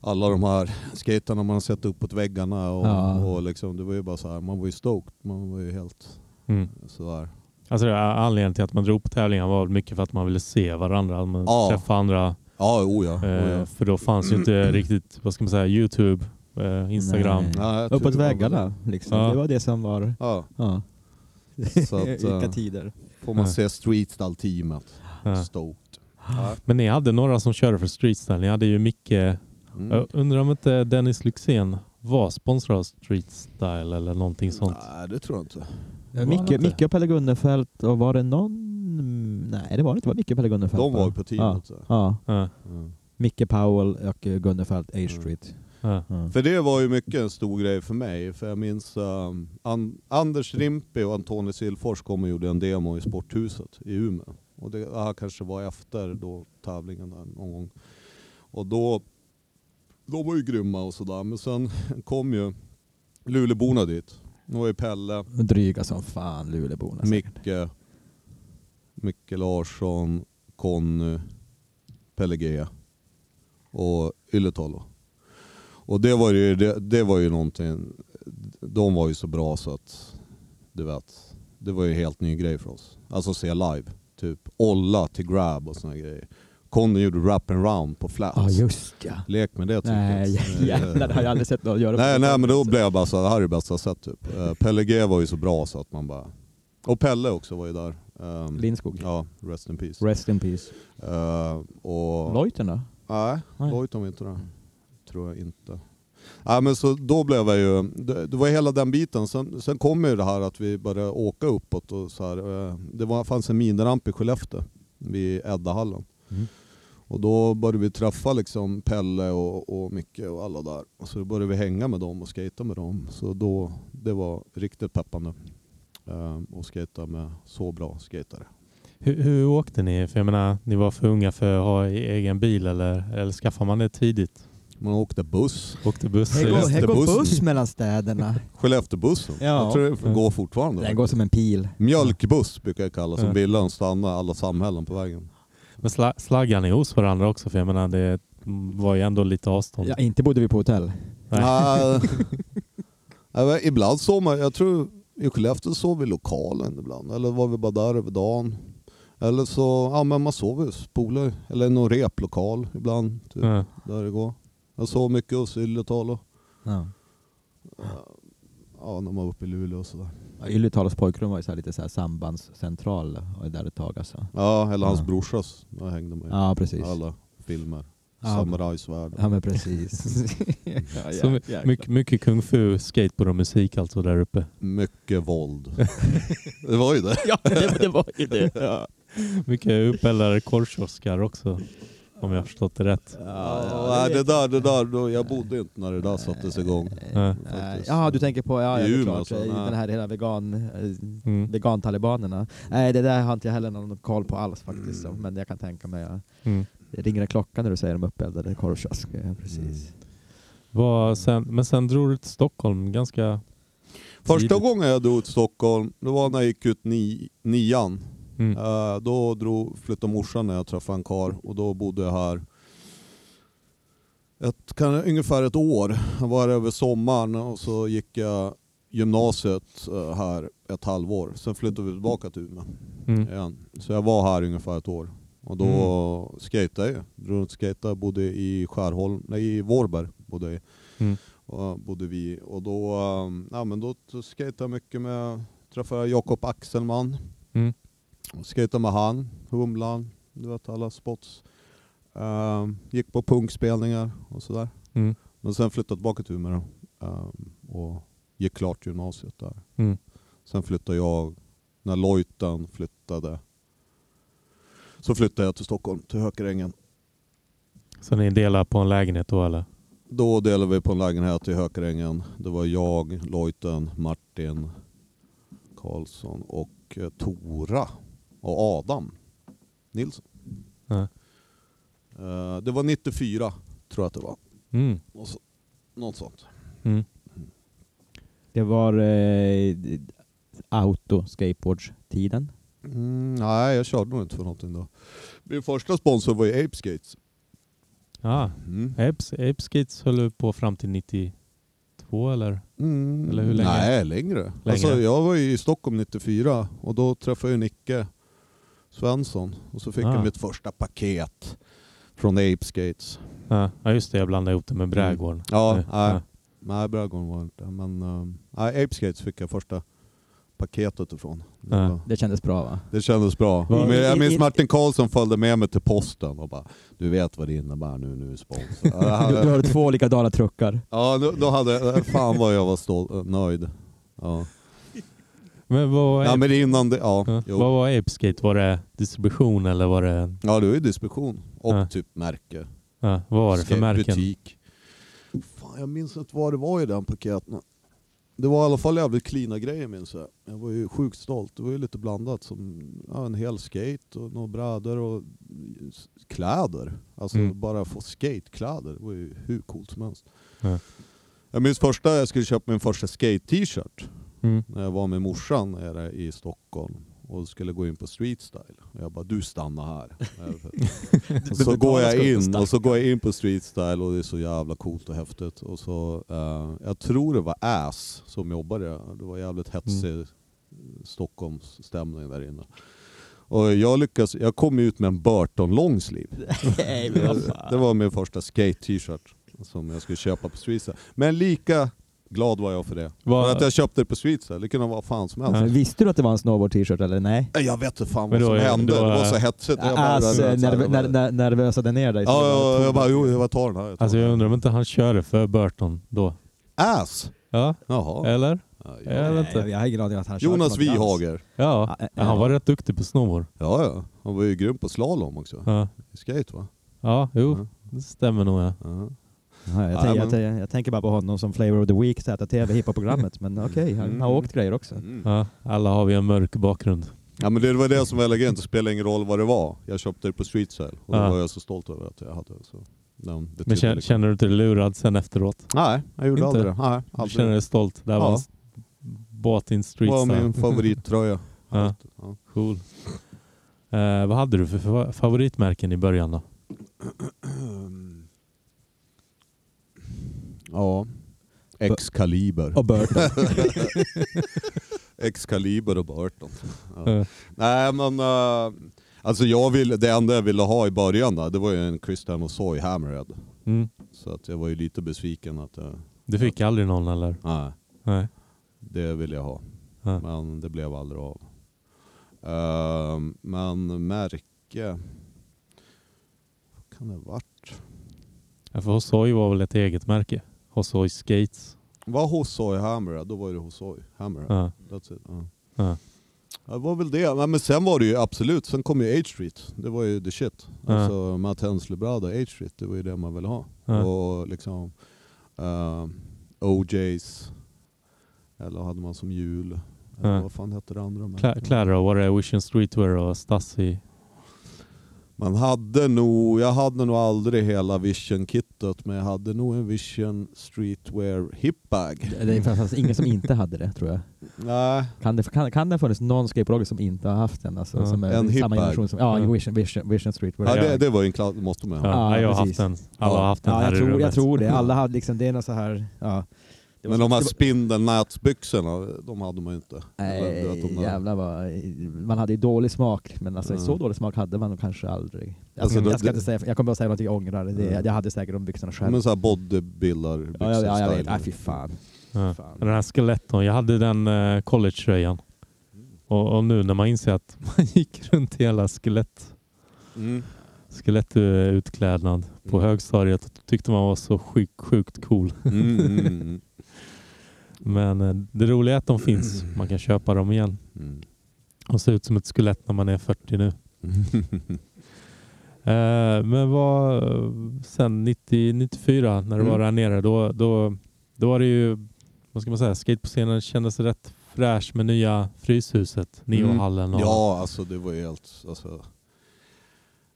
alla de här skaterna man har sett uppåt väggarna och,
Ja.
och liksom, det var ju bara så här, man var ju stoked, man var ju helt
Mm.
sådär.
Alltså, det anledningen till att man drog på tävlingar var mycket för att man ville se varandra. Man
Ja.
träffa andra
Ja, oh ja. Oh
Eh,
ja.
för då fanns ju inte riktigt, vad ska man säga, Youtube, eh, Instagram.
Tror
Uppåt väggarna liksom.
Ja.
Det var det som var...
Ja,
Ja.
Så att, <laughs>
Vilka
eh,
tider.
Får man
Ja.
se streetstyle-teamet.
Ja.
Stoked. Ja.
Men ni hade några som körde för streetstyle. Ni hade ju Micke,
Mm.
jag undrar om inte Dennis Lyxzén var sponsrad av streetstyle eller någonting sånt.
Nej, det tror jag inte.
Var
Micke,
inte?
Micke och Pelle Gunnefelt och var det någon... Nej det var det inte, det var Micke och Pelle Gunnefelt
De
va?
var ju på teamet. så.
Ja.
Ja,
Mm.
Micke Powell och eh, Gunnefelt, A
Mm.
Street.
ja.
Ja.
För det var ju mycket en stor grej för mig. För jag minns um, An- Anders Rimpe och Antoni Silfors kom och gjorde en demo i Sporthuset i Umeå. Och det här kanske var efter då tävlingen där någon gång. Och då, de var ju grymma och sådär. Men sen <laughs> kom ju Luleåborna dit. Det var ju Pelle,
Dryga som fan Luleåborna. säkert.
Micke, Micke Larsson, Conny, Pelle G och Yllätalo. Och det var ju, det, det var ju någonting, de var ju så bra så att, du vet, det var ju en helt ny grej för oss. Alltså se live, typ Olla till Grab och såna grejer. Conny gjorde Wrap and Round på flats.
Ja just ja.
Lek med det typ.
Nej jävlar, det har jag aldrig sett någon göra.
Nej, nej men då blev jag bara så här, det här är det bästa jag sett typ. Eh, Pelle G var ju så bra så att man bara... Och Pelle också var ju där. Um,
Lindskog.
Ja, rest in peace.
Rest in peace.
Eh, och...
Lojten då?
Nej,
Nej.
Lojton var inte det. Tror jag inte. Nej men så då blev jag ju, det, det var hela den biten. Sen, sen kom ju det här att vi började åka uppåt och så här. eh, Det var, fanns en miniramp i Skellefteå vid Eddahallen.
Mm.
Och då började vi träffa liksom Pelle och, och Micke och alla där. Och så började vi hänga med dem och skata med dem. Så då, det var riktigt peppande. Um, och skata med så bra skatare.
Hur, hur åkte ni? För jag menar, ni var för unga för att ha e- egen bil eller, eller skaffade man det tidigt?
Man åkte buss.
Åkte buss?
Här går, här går buss mellan städerna.
Skellefteåbussen.
Ja.
Jag tror det
Mm.
går fortfarande.
Den går som en pil.
Mjölkbuss brukar jag kalla som
Ja.
bilen stannar alla samhällen på vägen.
Men sla, slaggar ni hos varandra också? För jag menar, det var ju ändå lite avstånd.
Ja, inte bodde vi på hotell.
Nej.
Nej. Ibland sov man, jag tror i Skellefteå sov vi i lokalen ibland. Eller var vi bara där över dagen. Eller så, ja men man sov hos polare. Eller någon replokal ibland. Typ,
Ja.
Där det går. Jag sov mycket hos Ylletalo.
Ja.
Ja, när man var uppe i Luleå och sådär.
Ja, Yletalos pojkrum var ju så här lite så här sambandscentral där ett tag alltså.
Ja, eller hans
Ja.
brorsas. Jag hängde med
Ja precis.
alla filmer.
Ja.
Samurajsvärd.
Ja men precis. <laughs> ja,
Så my- mycket, mycket kung fu, skateboard och musik alltså där uppe.
Mycket våld. <laughs> det var ju det.
Ja det, det var ju det. <laughs> Ja.
Mycket uppeldade korvkiosker också. Om jag har förstått det rätt.
Ja, nej, det där, det där, då, jag bodde inte när det där sattes igång.
Ja.
Nej, Ja du tänker på, ja, ja det är
Umeå
klart,
alltså, nej.
den här hela vegan, eh,
Mm.
vegantalibanerna. Nej det där har inte jag heller någon koll på alls faktiskt. så, Men jag kan tänka mig, ja.
Mm.
det ringer en klocka när du säger de uppeldade korvkiosk. Ja, precis.
Vad sen, men sen drog du till Stockholm ganska...
Första
Tidigt.
gången jag drog till Stockholm, det var när jag gick ut ni, nian.
Mm.
Eh, då drog, flyttade morsan när jag träffade en kar och då bodde jag här ett, kan, ungefär ett år. Jag var här över sommaren och så gick jag gymnasiet eh, här ett halvår. Sen flyttade vi tillbaka till Umeå
Mm.
igen. Så jag var här ungefär ett år. Och då
Mm.
skejtade jag. Drog runt skejtade, bodde i Skärholm, nej i Vårberg bodde jag.
Mm.
Och bodde vi. Och då, um, ja, men då skejtade jag mycket med, träffade jag Jakob Axelman.
Mm.
Skejtade med han, Humlan, du vet alla spots. Um, gick på punkspelningar och sådär.
Mm.
Men sen flyttade tillbaka till Umeå um, och gick klart gymnasiet där.
Mm.
Sen flyttade jag, när Lojtan flyttade, så flyttade jag till Stockholm, till Hökarängen.
Så ni delar på en lägenhet då eller?
Då delade vi på en lägenhet i Hökarängen. Det var jag, Lojten, Martin Karlsson och eh, Tora och Adam Nilsson.
Ja.
Eh, det var 94 tror jag att det var.
Mm.
Och så, något sånt.
Mm.
Det var eh, auto skateboardstiden.
Mm, nej, jag körde nog inte för någonting då. Min första sponsor var ju Ape Skates.
Ah,
Mm.
Apes, Apes Skates höll du på fram till 92 eller?
Mm,
Eller hur länge?
Nej, längre. Alltså, jag var ju i Stockholm 94 och då träffade jag Nicke Svensson och så fick
Ah.
jag mitt första paket Från Ape Skates.
Ja, ja, just det. Jag blandade ihop det med brädgården.
Ja,
Nej,
nej. Nej, Brädgården var inte. Men um, nej, Ape Skates fick jag första paketet ifrån. Det,
Ja.
var,
Det kändes bra va?
det kändes bra. Men jag minns Martin Karlsson följde med mig till posten och bara Du vet vad det innebär nu, nu är <laughs> jag
Du, du har två likadana truckar.
Ja, då, hade fan vad jag var stolt, nöjd. Ja.
Men vad
ja, men innan det, ja.
ja,
Jo.
vad var Ape Skate? Var det distribution eller var det...
Ja, det var ju distribution. Och
Ja.
typ märke.
Ja, vad var det för märken?
Butik. Fan, jag minns inte vad det var i den paketen. Det var i alla fall jävligt cleana grejer minns jag. Jag var ju sjukt stolt. Det var ju lite blandat som ja, en hel skate och några brädor och kläder. Alltså
Mm.
bara få skatekläder. Det var ju hur coolt som helst.
Ja.
Jag minns första jag skulle köpa min första skate-t-shirt.
Mm.
när jag var med morsan nere i Stockholm och skulle gå in på street style. Och jag bara, du stannar här. <laughs> och så går jag in och så går jag in på street style och det är så jävla coolt och häftigt. Och så, eh, jag tror det var Ass som jobbade. Det var jävligt hetsig Stockholmsstämning där inne. Och jag lyckas, jag kom ut med en Burton longsleeve. <laughs> Det var min första skate-t-shirt som jag skulle köpa på street style. Men lika glad var jag för det.
Vad-
För att jag köpte det på style, det kunde vara fan som helst.
Ja.
Men Visste du att det var en snowboard-t-shirt eller nej?
Nej, Jag vet inte fan
Men
vad som
är-
hände,
då
det var
är-
så hetsigt. Bara-
nerv, när, när, nervösade ner dig.
Ja, ja, jag bara, jo, jag tar den här. Jag tar
Alltså jag undrar om inte han körde för Burton då?
Ass?
Ja,
Jaha.
eller?
Ja,
Jag
ja.
vet inte.
Jag aning om att han körde
Jonas. Wihager.
Ja,
Ja,
ja, han var rätt duktig på snowboard.
Ja, ja. Han var ju grym på slalom också.
Ja,
skate va?
ja jo,
Ja.
det stämmer nog ja.
Ja.
Ja, jag,
men-
jag, jag tänker bara på honom som Flavor of the Week, ZTV, hiphop-programmet. Men okej, han
Mm.
har åkt grejer också.
Mm.
ja. Alla har vi en mörk bakgrund.
Ja men det var det som var elegant, det spelade ingen roll vad det var. Jag köpte det på street sale och
Ja.
det var jag så stolt över att jag hade. Så, den, det
Men känner,
liksom.
känner du dig lurad sen efteråt?
Nej, jag gjorde
Inte?
aldrig det. Nej,
Du
aldrig.
känner dig stolt? Det
Ja.
var bought in
Det
street
var
style.
min <laughs> favorittröja.
Ja.
Ja.
Cool. Eh, vad hade du för fa- favoritmärken i början då? <clears throat> <clears throat>
Ja. Excalibur.
Och Burton. <laughs>
Excalibur och Burton. Ja.
Eh,
Nej men, uh, alltså jag ville, det enda jag ville ha i början då, det var ju en Christian Soy Hammerhead.
Mm.
Så att jag var ju lite besviken att jag,
Du fick aldrig någon eller?
nej,
Nej.
det ville jag ha.
Ja.
Men det blev aldrig av. Ehm, men märke, vad kan det varit?
Ja, för Hosoi var väl ett eget märke? Hosoi Skates.
Var hos Soy Hammerhead, då var det hos Soy Hammerhead.
Ja.
That's it. Ja.
Ja.
Det var väl det. Men sen var det ju absolut, sen kom ju H-Street. Det var ju the shit.
Ja.
Alltså Matt Henslebrada, H-Street, det var ju det man ville ha.
Ja.
Och liksom uh, OJ's, eller hade man som jul. Eller vad fan hette det andra?
Kläder då? Var det Vision Streetwear och Stasi?
Man hade nog, jag hade nog aldrig hela Vision-kittet, men jag hade nog en Vision Streetwear hipbag.
Det är faktiskt ingen som inte hade det, tror jag.
Nej,
Kan det, kan, kan det ha funnits någon skateboardåkare som inte har haft den? Alltså,
Ja.
som är
En
samma
hipbag.
generation som... Ja,
Ja.
Vision, Vision, Vision Street.
ja,
Ja.
det, det var ju en klass, måste man
Ja,
ha.
Ja,
jag har haft den. Alla
Ja.
har haft den
Ja,
här
jag tror,
rummet.
jag tror det. Alla hade liksom, det är något så här... Ja.
Men
så-
de här spindelnätsbyxorna, de hade man ju inte.
Nej,
de
jävlar vad... Man hade ju dålig smak, men alltså,
Mm.
så dålig smak hade man nog kanske aldrig. Jag,
Alltså,
ska,
då-
jag, ska
det-
inte säga, jag kommer bara säga något jag ångrar. Det,
Mm.
Jag hade säkert de byxorna själv.
Men så här bodybuilder
ja, ja, ja, jag vet. Nej, fy fan.
Ja.
fan.
Den här skeletton. Jag hade den uh, college-tröjan. Och, och nu när man inser att <laughs> man gick runt i hela skelett,
Mm.
skelettutklädnad på
Mm.
högstadiet tyckte man var så sjukt, sjukt cool.
Mm, mm, mm,
Men eh, det roliga är att de finns. Man kan köpa dem igen.
mm.
Och se ut som ett skelett när man är 40 nu. <laughs> Eh, men vad, sen 90, 94 när du
Mm.
var där nere, då, då, då var det ju, vad ska man säga, skate på scenen kändes rätt fräsch med nya Fryshuset, Neohallen och...
Ja, alltså det var ju helt... Alltså,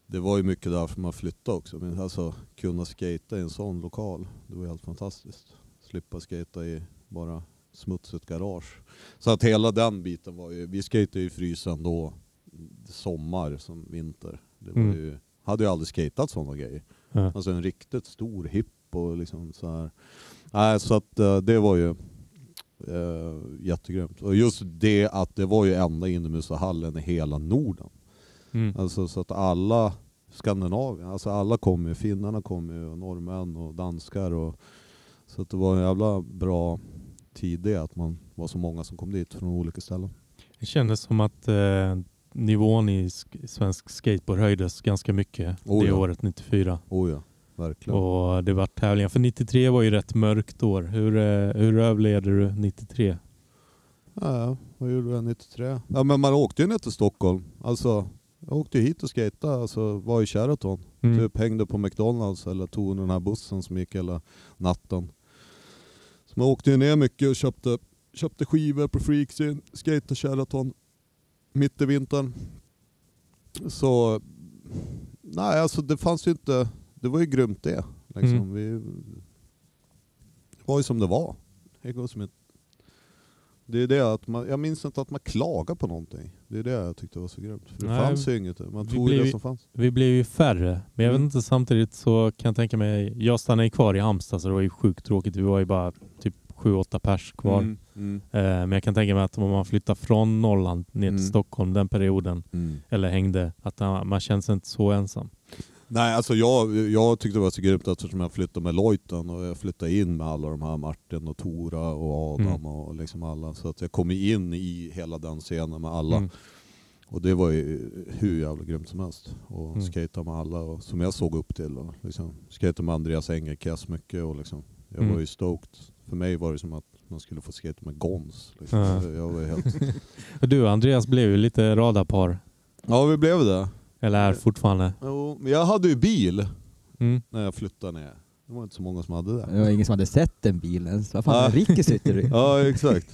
det var ju mycket därför man flyttade också. Men alltså kunna skata i en sån lokal, det var ju helt fantastiskt. Slippa skata i bara smutsigt garage. Så att hela den biten var ju, vi skatade ju i frysen då, sommar som vinter. Det var
Mm.
ju, hade ju aldrig skatat sådana grejer.
Ja.
Alltså en riktigt stor hipp och liksom så här. Nej, så att eh, det var ju uh, jättegrymt. Och just det att det var ju enda inomhushallen i hela Norden.
Mm.
Alltså så att alla Skandinavien. Alltså alla kom ju, finnarna kom ju, och norrmän och danskar. Och, så att det var en jävla bra tid det, att man var så många som kom dit från olika ställen.
Det kändes som att eh, nivån i sk- svensk skateboard höjdes ganska mycket
Oh
det
ja.
året 94.
Oh ja, verkligen.
Och det var tävlingar. För 93 var ju rätt mörkt år. Hur, eh, hur överlevde du 93?
Ja, vad gjorde jag 93? Ja men man åkte ju ner till Stockholm. Alltså, jag åkte hit och skejtade, alltså var i Sheraton.
Mm.
Typ hängde på McDonalds eller tog den här bussen som gick hela natten. Så man åkte ju ner mycket och köpte, köpte skivor på Freaksin, skejtade Sheraton mitt i vintern. Så, nej alltså det fanns ju inte, det var ju grymt det. Liksom.
Mm.
Vi, det var ju som det var. Det går som ett, det är det att man, jag minns inte att man klagar på någonting. Det är det jag tyckte var så grymt. För det
Nej,
fanns ju inget. Man tog ju det som fanns.
Vi blev ju färre. Men jag vet
Mm.
inte, samtidigt så kan jag tänka mig, jag stannade kvar i Halmstad så det var ju sjukt tråkigt. Vi var ju bara typ 7-8 pers kvar.
Mm, mm,
Eh, men jag kan tänka mig att om man flyttar från Norrland ner till
Mm.
Stockholm den perioden,
mm.
eller hängde, att man känns inte så ensam.
Nej, alltså jag, jag tyckte det var så grymt eftersom jag flyttade med Lojtan och jag flyttade in med alla de här Martin och Tora och Adam
Mm.
och liksom alla. Så att jag kom in i hela den scenen med alla.
Mm.
Och det var ju hur jävla grymt som helst. Och
Mm.
skata med alla och, som jag såg upp till. Och liksom, skata med Andreas Engelkes mycket och liksom, jag
Mm.
var ju stoked. För mig var det som att man skulle få skata med Gons. Liksom.
Ja.
Jag var helt... <laughs>
Du och Andreas blev ju lite radarpar.
ja, vi blev det.
Eller är fortfarande.
Jo, men jag hade ju bil
Mm.
när jag flyttade ner. Det var inte så många som hade det.
Det var ingen som hade sett den bilen. Vad fan,
Ja.
Ricky sitter i. <laughs>
Ja exakt.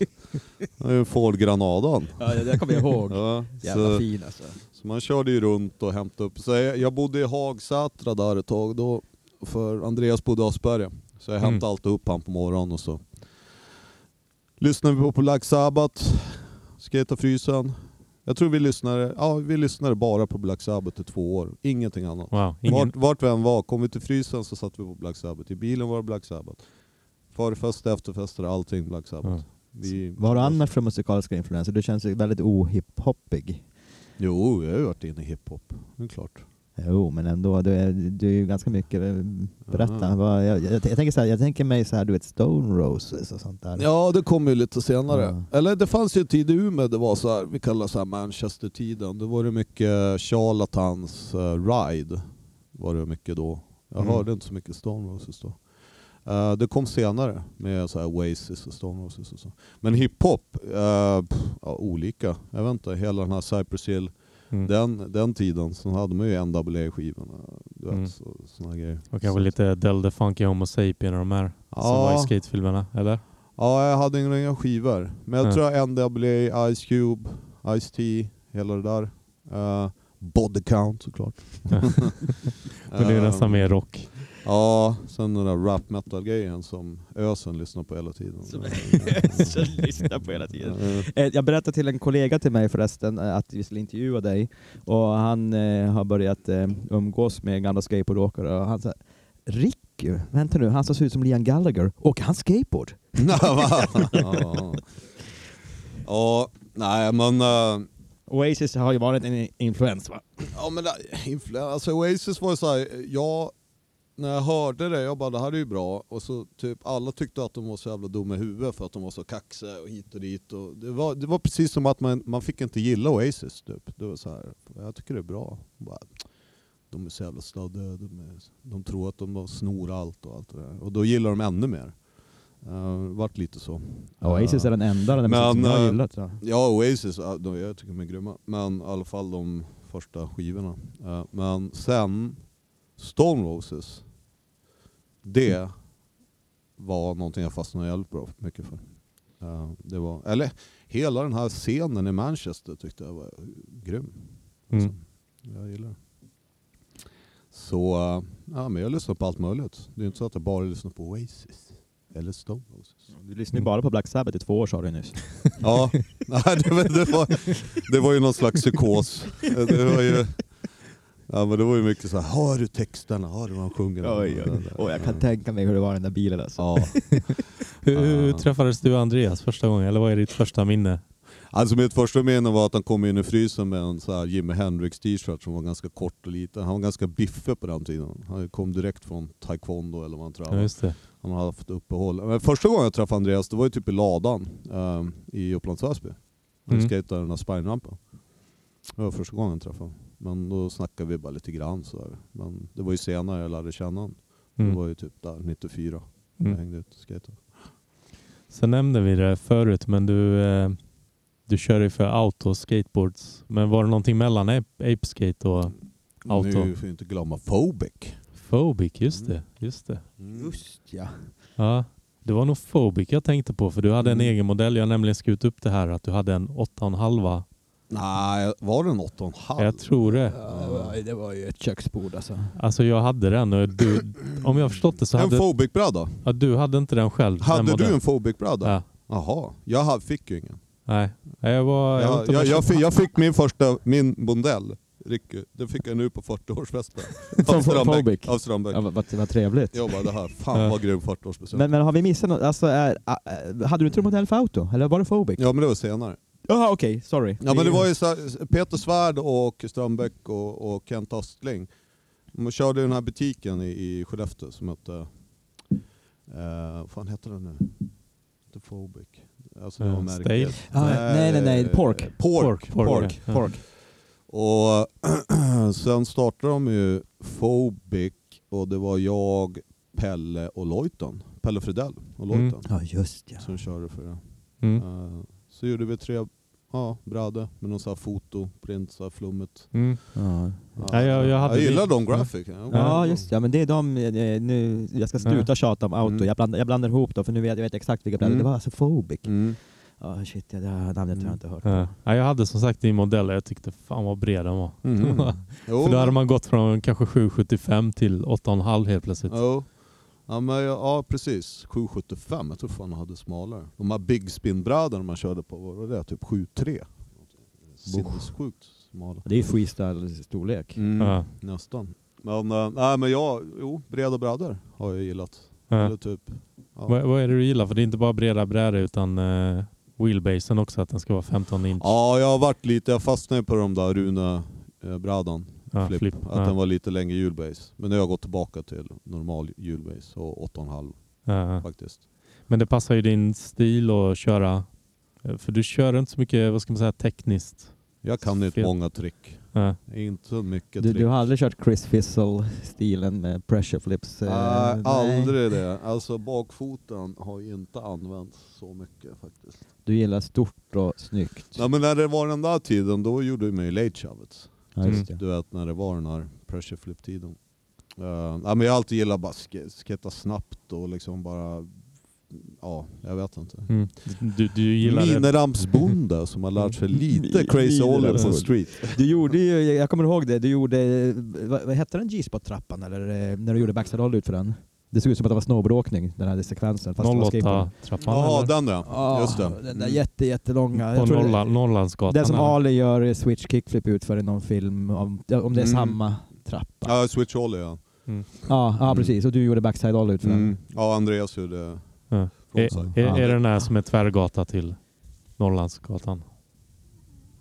Det är ju Ford Granadan.
Ja, det där kommer jag ihåg.
Ja,
Jävla
så,
fin alltså.
så man körde ju runt och hämtade upp. Så jag, jag bodde i Hagsätra där ett tag då, för Andreas bodde i Asperger. Så jag
Mm.
hämtade alltid upp han på morgonen och så lyssnade vi på, Black Sabbath, Skata Frysen. Jag tror vi lyssnade, ja, vi lyssnade bara på Black Sabbath i två år, ingenting annat.
Wow. Ingen,
Vart, vart vi än var, kom vi till frysen så satt vi på Black Sabbath. I bilen var det Black Sabbath. Förfest, efterfester, allting Black Sabbath.
Ja.
Vi,
Vad har du annars för musikaliska influenser? Du känns ju väldigt ohiphoppig.
Jo, jag har ju varit inne i hiphop. Det är klart.
Jo, men ändå. Du är, du är ju ganska mycket... eh, Berätta. Vad, jag, jag, jag, tänker så här, jag tänker mig så här, du vet Stone Roses och sånt där.
Ja, det kom ju lite senare.
Ja.
Eller det fanns ju en tid i Umeå, det var så här, vi kallar det så här Manchester-tiden. Då var det mycket Charlatans uh, Ride. Var det mycket då. Jag
Mm.
hörde inte så mycket Stone Roses då. Eh, det kom senare med så här Oasis och Stone Roses och så. Men hiphop, uh, ja, olika. Jag vet inte, hela den här Cypress Hill,
mm.
den, den tiden så hade man ju NWA-skivorna. Du vet,
Mm.
så, såna grejer.
Och kanske lite Del the Funky Homo Sapien och de här som var i
Ja.
skatefilmerna, eller?
Ja, jag hade inga skivor. Men jag
Nej.
tror NWA, Ice Cube, Ice T, hela det där. Uh, body Count såklart. <laughs>
Men det är nästan mer rock.
Ja, sen den där rap metal grejen som Ösen lyssnar på hela tiden.
Som <laughs> Ösen lyssnar på hela tiden.
eh,
Jag berättade till en kollega till mig förresten eh, att vi skulle intervjua dig och han eh, har börjat eh, umgås med gamla skateboardåkare och han sa Ricky, vänta nu, han som ser ut som Liam Gallagher, åker han skateboard? <laughs>
ja, ja. Ja, nej men... eh,
Oasis har ju varit en influens va?
Ja men det, influ- alltså Oasis var ju såhär, jag, när jag hörde det, jag bara det här är ju bra. Och så typ alla tyckte att de var så jävla dumma i huvudet för att de var så kaxiga och hit och dit. Och det, var, det var precis som att man, man fick inte gilla Oasis typ. Det var så här, jag tycker det är bra. Bara, de är så jävla stödda, de, är, de tror att de snor allt och allt det där. Och då gillar de ännu mer. Uh, vart lite så.
Oasis är den enda den
Men,
som jag har
eh,
gillat. Så.
Ja, Oasis, ja, de, jag tycker de är grymma. Men i alla fall de första skivorna. Eh, men sen, Stone Roses, det var någonting jag fastnade jävligt bra mycket för. Eh, det var, eller hela den här scenen i Manchester tyckte jag var grym.
Mm.
Alltså, jag gillar det. Så, eh, ja men jag lyssnar på allt möjligt. Det är inte så att jag bara lyssnar på Oasis. Eller Stone Roses.
Du lyssnade ju bara på Black Sabbath i två år sa du nyss.
Ja, <laughs> <laughs> nej, det, var, det, var, det var ju någon slags psykos. Det var ju, ja, men det var ju mycket så här, hör du texterna? Hör du vad han sjunger?
Och jag kan tänka mig hur det var i den där bilen alltså.
Ja. <laughs>
Hur, hur träffades du och Andreas första gången? Eller vad är ditt första minne?
Alltså mitt första minne var att han kom in i frysen med en så här Jimi Hendrix t-shirt som var ganska kort och liten. Han var ganska biffig på den tiden. Han kom direkt från taekwondo eller vad han
Ja,
tränade.
just det.
Han hade haft uppehåll. Men första gången jag träffade Andreas, det var ju typ i ladan ehm, i Upplands Väsby. Han
Mm.
skejtade den här spinerampen. Det var första gången jag träffade honom. Men då snackade vi bara lite grann sådär. Men det var ju senare jag lärde känna honom. Det
Mm.
var ju typ där 94. Jag
Mm.
hängde ut och skejtade.
Sen nämnde vi det förut, men du, eh, du kör ju för auto skateboards. Men var det någonting mellan Ape, Ape Skate och Auto.
Nu får vi inte glömma Phobic.
Phobic? Just
Mm.
det. Just det.
Just ja.
Ja, det var nog Phobic jag tänkte på, för du hade en
Mm.
egen modell. Jag har nämligen skrivit upp det här att du hade en 8,5.
Nej, var det en 8,5?
Jag tror det.
Ja, det, var, ju ett köksbord alltså.
Alltså jag hade den och du, om jag har förstått det så
En
hade
Phobic-bräda?
ja, du hade inte den själv. den
Hade du
modellen.
en Phobic-bräda?
Ja.
Jaha, jag fick ju ingen.
Nej, jag var... Jag,
Jag, jag, jag, fick, jag fick min första, min modell, Ricky, den fick jag nu på 40-årsfesten.
Från <laughs>
Av Strandbäck.
Phobic?
Av Strandbäck.
Ja, vad, vad, trevligt.
Jag bara, det här, fan vad grym 40-årspresent.
Men, men har vi missat något? Alltså, är, äh, hade du inte en modell för auto? Eller var det Phobic?
Ja men det var senare.
Jaha okej, sorry.
Ja men det var ju så här, Peter Svärd och Strömbäck och, och Kent Östling. De körde den här butiken i, i Skellefteå som hette, eh, vad fan heter den nu? Inte Phobic. Alltså det var
Eh,
märket.
Ah, nej, nej, nej, Pork.
Pork.
Pork, pork,
pork.
ja.
Pork.
Och <clears throat> sen startade de ju Phobic och det var jag, Pelle och Lojton. Pelle Fridell och
Mm.
Lojton
Ja just ja.
som körde för det.
Mm.
Eh, så gjorde vi tre ja, med någon sån här foto, print, så här flummet.
Mm.
Ja.
Ja, jag- jag hade
jag gillar de grafikerna.
Ja just ja, men det är de, eh, nu, jag ska sluta
Ja.
tjata om auto,
Mm.
jag, blandar, jag blandar ihop dem för nu vet jag vet exakt vilka brädor,
Mm.
det var alltså Phobic.
Mm.
Ja shit, ja, det här namnet har jag inte hört.
Ja. Ja, jag hade som sagt din modell jag tyckte fan vad bred den var. <laughs>
Jo,
För då hade
men-
man gått från kanske 7,75 till 8,5 helt plötsligt.
Jo. Ja, men, jag- ja precis, 775, jag tror fan jag hade smalare. De här big spin brädorna man körde på, vad var det? Typ 73? Sinnessjukt smala.
Det är freestyle-storlek.
Mm,
Ja.
Nästan. Men, äh, nej men jag, jo, breda brädor har jag gillat.
Ja.
Eller typ, ja.
Vad, vad är det du gillar? För det är inte bara breda brädor utan uh, wheelbasen också, att den ska vara 15 inch.
ja, jag har varit lite, jag fastnade på de där Rune-brädan.
Ja,
flip,
flip.
Att
Ja.
den var lite längre hjulbase. Men nu har jag gått tillbaka till normal hjulbase och 8,5
Ja.
faktiskt.
Men det passar ju din stil att köra, eh, för du kör inte så mycket, vad ska man säga, tekniskt.
Jag kan inte många trick.
Ja.
Inte så mycket
Du,
trick.
du har aldrig kört Chris Fizzle-stilen med pressure flips? eh,
Nej, aldrig det. Alltså bakfoten har ju inte använts så mycket faktiskt.
Du gillar stort och snyggt?
Ja, men när det var den där tiden, då gjorde man ju late shovets.
Ja, just det.
Du vet när det var den här pressure flip tiden. Uh, ja, men jag har alltid gillat bara sketta snabbt och liksom bara, ja, jag vet inte.
Mm. Du, du.
Minerampsbonde <laughs> som har lärt sig lite
Mi-
crazy ollie på street.
Du gjorde ju, jag kommer ihåg det, du gjorde, vad, vad hette den G-spot-trappan eller eh, när du gjorde backside ut för den? Det såg ut som att det var snowboardåkning, den här sekvensen. Fast det var skateboard.
08-trappan
Ja,
eller?
den ja.
Ja,
Just det.
Den där
Mm.
jätte, jättelånga.
På Norrland, Norrlandsgatan.
Den som
eller?
Ali gör switch kickflip ut för i någon film, om, ja, om det är
Mm.
samma trappa. Ja,
Ja, switch ollie ja.
Mm.
ja,
Mm.
precis. Och du gjorde backside roll ut för den.
Mm. Ja, Andreas gjorde
Ja. Är, är,
Ja.
är det den här som är tvärgata till Norrlandsgatan?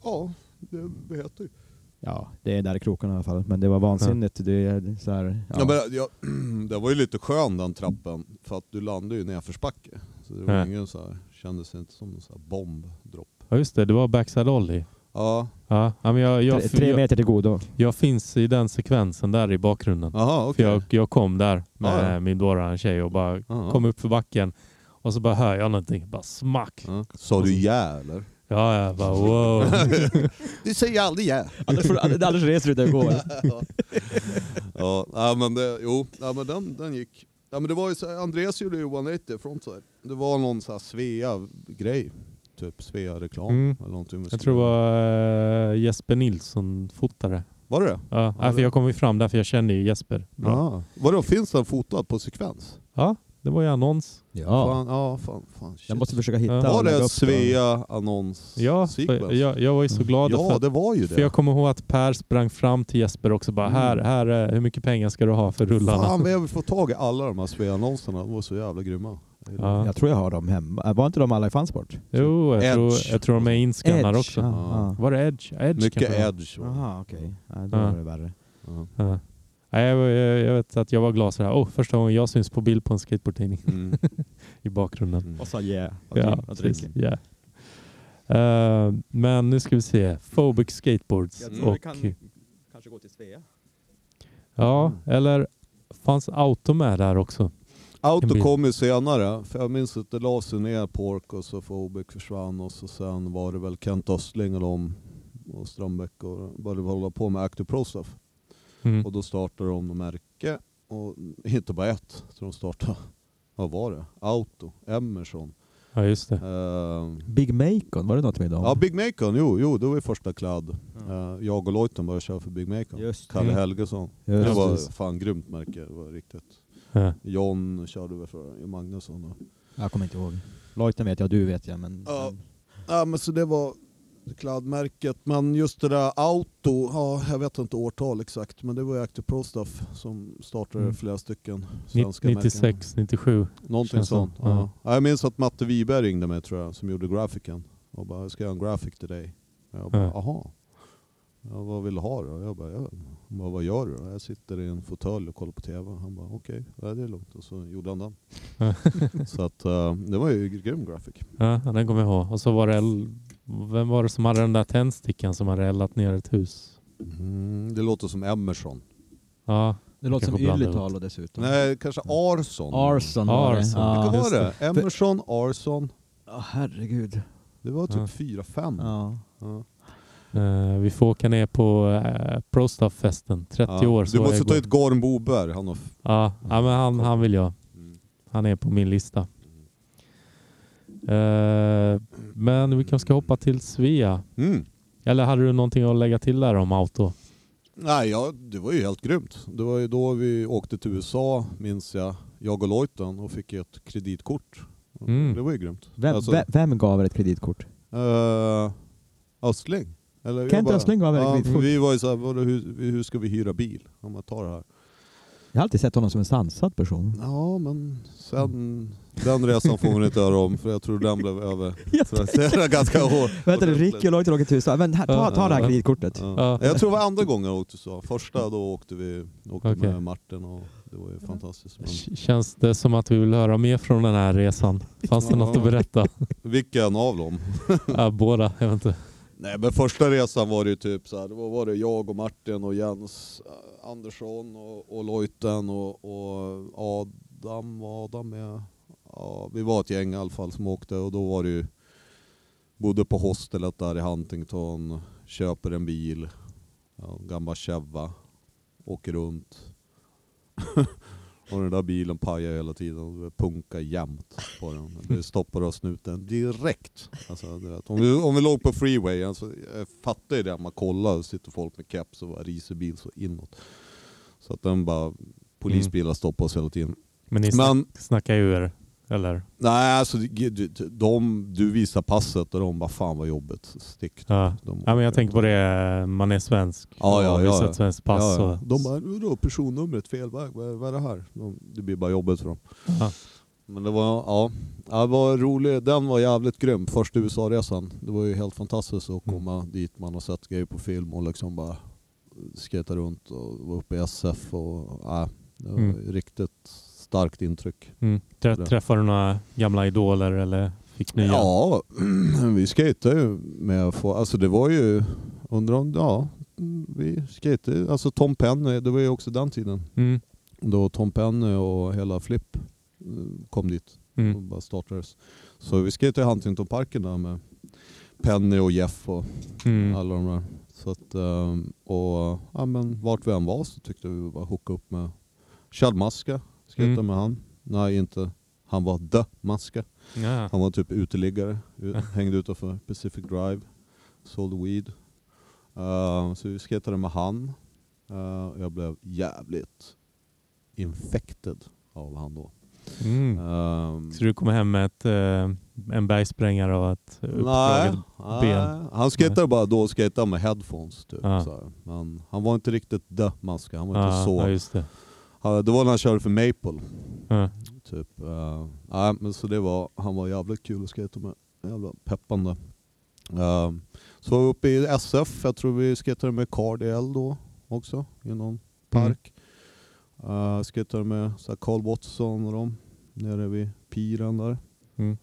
Ja, det, det heter ju.
Ja, det är där i krokarna i alla fall. Men det var vansinnigt. Det är så här, ja.
Ja. men, ja, <clears throat> det var ju lite skön den trappen, för att du landade ju i nedförsbacke. Så det var
Ja.
ingen så här, kändes inte som en så här bombdropp.
Ja just det, det var backside ollie.
Ja,
Ja, ja, men jag, jag,
tre, tre meter till godo.
jag finns i den sekvensen där i bakgrunden.
aha
För
okej.
jag, jag kom där med
ja.
min dåvarande tjej och bara
Aha.
kom upp för backen och så bara hör jag någonting, bara smack.
Ja. Sa du ja eller?
Ja, jag bara wow. <laughs>
du säger aldrig ja.
Annars, får du- annars reser du dig och går. <laughs>
ja, ja, men det, jo, ja, men den, den gick. Ja, men det var ju så, här, Andreas gjorde ju 180 frontside. Det var någon så här Svea-grej. Typ Svea-reklam
Mm.
eller någonting. med
Jag tror det
Svea.
var eh, Jesper Nilsson fotare.
Var det det?
Ja,
Ja,
för jag kom ju fram där för jag kände ju Jesper bra.
Ja. Vadå, finns den fotad på sekvens?
Ja, Det var ju annons.
Ja,
Fan, ja, fan, fan. shit.
jag måste försöka hitta
Ja.
Var det
upp
Svea annons
Ja, för jag, jag var ju så glad för
Ja,
att
det var ju
För
det.
jag kommer ihåg att Per sprang fram till Jesper också bara
Mm.
här, här är, hur mycket pengar ska du ha för rullarna?
Fan vad jag vill få tag i alla de här Svea-annonserna. De var så jävla grymma.
Ja.
Jag tror jag har dem hemma. Var inte de alla i Fansport?
Jo, jag tror,
Edge.
jag tror de är inskannade också.
Ja.
Var det Edge? Edge
Mycket edge.
Jaha, okej. Ja, då
Ja.
var det värre.
Ja.
Ja. Nej, jag, jag, jag vet att jag var glad sådär. Oh, första gången jag syns på bild på en skateboardtidning
Mm. <laughs>
i bakgrunden.
Mm.
Och sa yeah.
Ja, precis. Yeah. Eh, men nu ska vi se. Phobic Skateboards.
Jag
tror
och,
vi kan kanske gå till Svea.
Ja, eller fanns Auto med där också?
Auto kom ju senare, för jag minns att det la sig ner Pork och så Fobic försvann och så sen var det väl Kent Östling och de och Strömbäck och började hålla på med Active Pro Stuff.
Mm.
Och då startade de märke, och <laughs> inte bara ett, så de startade, vad var det? Auto, Emerson.
Ja, just det.
Eh,
Big Macon, var det något med dem?
ja, Big Macon, jo, jo, det var ju första kladd.
Ja.
Eh, jag och Lojten började köra för Big Macon.
Just
Kalle
Mm.
Helgesson.
Just
det var
det.
fan grymt märke, det var riktigt.
Ja.
John körde väl för Magnusson. Och.
Jag kommer inte ihåg. Lojten vet jag, du vet jag, men...
Ja. Ja men så det var kladdmärket. Men just det där auto, ja, jag vet inte årtal exakt, men det var ju Active Pro Stuff som startade
Mm.
flera stycken svenska märken.
96, 97.
Någonting sånt. Ja.
ja.
Ja, jag minns att Matte Wiberg ringde mig tror jag, som gjorde grafiken. Och bara, jag ska göra en graphic till dig. Jag bara,
Ja.
jaha. Ja, vad vill du ha då? Jag bara, ja. Han bara, vad gör du då? Jag sitter i en fåtölj och kollar på TV. Han bara, okej, ja, det är lugnt. Och så gjorde han den. <laughs> Så att, eh, det var ju grym graphic.
Ja, den kommer jag ihåg. Och så var det, vem var det som hade den där tändstickan som hade eldat ner ett hus?
Mm, det låter som Emerson.
Ja,
Det låter som Ylitalo dessutom.
Nej, kanske Arson.
Arson var det.
Arson.
Ja.
Vilka var det? Emerson, Arson.
Ja, herregud.
Det var typ
Ja.
fyra, fem.
Ja.
Ja.
Eh, vi får åka ner på uh, Prostaff-festen. 30
Ja.
år.
Du måste ta ut Gorm Boberg. Han har... f-
Ja, ja men han, han vill jag.
Mm.
Han är på min lista. Eh, men vi kanske ska hoppa till Svea.
Mm.
Eller hade du någonting att lägga till där om auto?
Nej, ja, det var ju helt grymt. Det var ju då vi åkte till USA, minns jag, jag och Lojten och fick ett kreditkort.
Mm.
Det var ju grymt.
Vem,
Alltså,
vem, gav er ett kreditkort?
eh, Östling. Eller
Kent
bara-
Östling er ett
ja? Vi var ju såhär, vadå, hur, hur ska vi hyra bil? Om man tar det här.
Jag har alltid sett honom som en sansad person.
Ja, men sen... Den resan får man inte göra om, för jag tror den blev över. <laughs> Så det är ganska hårt. <laughs>
Vänta Ricky och Lojten åker till USA. Men här, ta, ta det här kreditkortet.
Ja.
Ja.
Jag tror det var andra gången jag åkte så. Första då åkte vi åkte
Okej.
med Martin och det var ju fantastiskt. Men
Känns det som att vi vill höra mer från den här resan? Fanns det
Ja.
något att berätta?
vilken av dem?
ja, båda, jag vet inte.
Nej men första resan var det ju typ så här, då var det jag och Martin och Jens eh, Andersson och, och Lojten och, och Adam, Adam med? Ja, vi var ett gäng i alla fall som åkte och då var det ju, bodde på hostelet där i Huntington, köper en bil, ja, en gammal Cheva, åker runt. <laughs> och den där bilen pajar hela tiden och det punkar jämt på den. Det stoppar och snuten direkt. Alltså, du vet, om, vi, om vi låg på freeway, alltså, jag fattar ju det, man kollar och sitter folk med keps och riser bil så inåt. Så att den bara, polisbilar stoppar oss hela tiden.
Men ni
Men
snackar ju er, eller?
nej, alltså, de, de, du visar passet och de bara fan vad jobbigt. Stick.
Ja.
De,
ja, men jag tänker på det, man är svensk.
Ja, ja,
och visar
ja.
ett svenskt pass.
Ja, ja. De bara, vadå personnumret fel vad, är- vad är det här? De, det blir bara jobbigt för dem.
Ja.
Men det var, ja, det var roligt. Den var jävligt grym, första USA-resan. Det var ju helt fantastiskt att
Mm.
komma dit, man har sett grejer på film och liksom bara skata runt och vara uppe i SF och ja, det var
Mm.
riktigt starkt intryck.
mm. Trä, träffade du några gamla idoler eller fick nya?
Ja, <clears throat> vi skejtade ju med, få- alltså det var ju, undrar om, ja, vi skejtade, alltså Tom Penny, det var ju också den tiden.
Mm.
Då Tom Penny och hela Flip eh, kom dit och
Mm.
bara startades. Så vi skejtade i Huntingtonparken där med Penny och Jeff och
Mm.
alla de där. Så att, ehm, och ja, men vart vi än var så tyckte vi bara hooka upp med Chad Maska, skejtade
Mm.
med han. Nej inte, han var the Maska.
Ja.
Han var typ uteliggare, hängde utanför Pacific Drive, sålde weed. Eh, så vi skejtade med han. Eh, jag blev jävligt infected av han då.
Mm.
Ehm,
Så du kommer hem med ett, eh, en bergsprängare och ett
nej,
uppdraget ben?
nej, han skejtade bara då och skejtade med headphones. Typ, här. Men han var inte riktigt the maska, han var
Ja,
inte så.
ja.
Ja, det var när han körde för Maple.
Ja.
Typ. Uh, nej, men så det var, han var jävligt kul att skejta med. Jävla peppande. Ehm, så var vi uppe i SF, jag tror vi skejtade med Cardiel då också i någon park. Uh, skejtade med så Carl Watson och dem nere vid piren där.
Mm.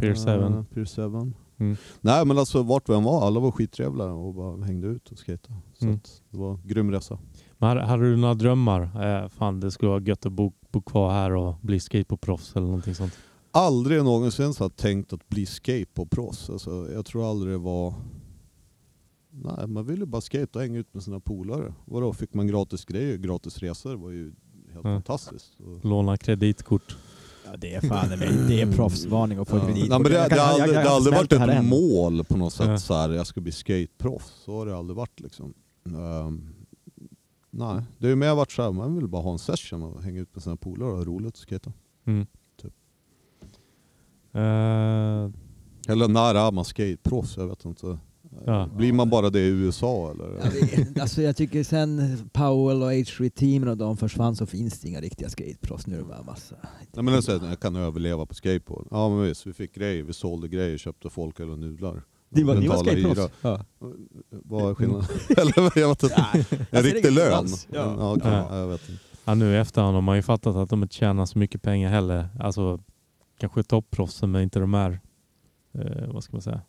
Pier 7.
Uh, Pier 7.
Mm.
Nej men alltså vart vi än var, alla var skittrevliga och bara hängde ut och skejtade. Så
Mm.
det var en grym resa.
Men hade, du några drömmar? Eh, fan, det skulle vara gött att bo, bo kvar här och bli skateboardproffs eller någonting sånt.
aldrig någonsin så här tänkt att bli skateboardproffs. Alltså, jag tror aldrig det var... Nej, man ville bara skate och hänga ut med sina polare. Vadå, fick man gratis grejer, gratis resor, det var ju helt
Ja.
fantastiskt. Och-
Låna kreditkort.
Ja, det är fan det är proffsvarning att få
Ja.
kredit.
Nej, men det,
Jag
det,
kan-
har
jag-
aldrig, det har
har
aldrig varit
det
ett
än.
mål på något sätt,
Ja.
så här, jag ska bli skateproffs. Så har det aldrig varit. Liksom. Ehm, nej, det har ju mer varit så här, man vill bara ha en session och hänga ut med sina polare och ha roligt och skata.
Mm.
Typ.
Eh,
Eller när är man skateproffs? Jag vet inte.
Ja.
Blir man bara det i USA eller?
Jag, vet, alltså jag tycker sen Powell och H3 teamen och de försvann så finns det inga riktiga skateproffs. Nu är det bara massa.
Nej men alltså, jag kan överleva på skateboard. Ja men visst, vi fick grejer, vi sålde grejer, köpte folk eller nudlar.
Det var, ni var skateproffs? Ja.
Vad är skillnaden? <laughs> eller jag vet inte. En riktig lön?
Ja.
Ja, okej,
Ja.
jag vet inte.
ja, nu i efterhand har man ju fattat att de inte tjänar så mycket pengar heller. Alltså kanske topproffsen men inte de här, eh, vad ska man säga?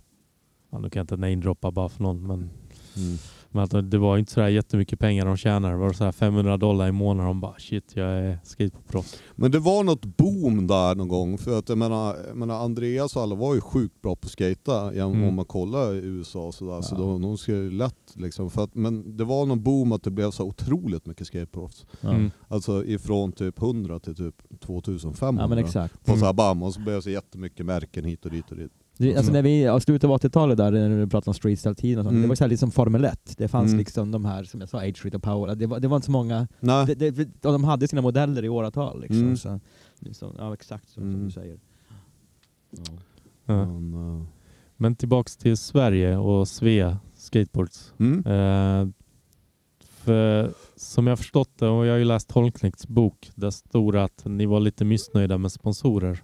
Ja, nu kan jag inte namedroppa bara för någon men,
Mm.
Men att det var inte sådär jättemycket pengar de tjänade. Det var så här 500 dollar i månaden. De bara shit jag är skateboardproffs.
Men det var något boom där någon gång. För att jag menar, jag menar Andreas och alla var ju sjukt bra på att skata
Mm.
om man kollar i USA och sådär. Så
Ja.
då, de ska ju lätt liksom. För att, men det var någon boom att det blev så otroligt mycket skateproffs.
Ja.
Mm.
Alltså ifrån typ 100 till typ 2500.
ja men exakt.
På
Mm.
så här bam, och så blev det så jättemycket märken hit och dit och dit.
Det, alltså när vi, ja, slutet av 80-talet där, när du pratade om streetstyle-tiden och sånt,
Mm.
det var så här liksom Formel 1. Det fanns
Mm.
liksom de här, som jag sa, H-Street och Power. Det var, det var inte så många,
Nej.
det, det, och de hade sina modeller i åratal. Liksom.
Mm.
Så, liksom, ja exakt så som
Mm.
du säger. Ja.
Ja.
Men,
Men tillbaks till Sverige och Svea Skateboards.
mm.
Eh, för som jag förstått det, och jag har ju läst Holmknekts bok, där stod att ni var lite missnöjda med sponsorer.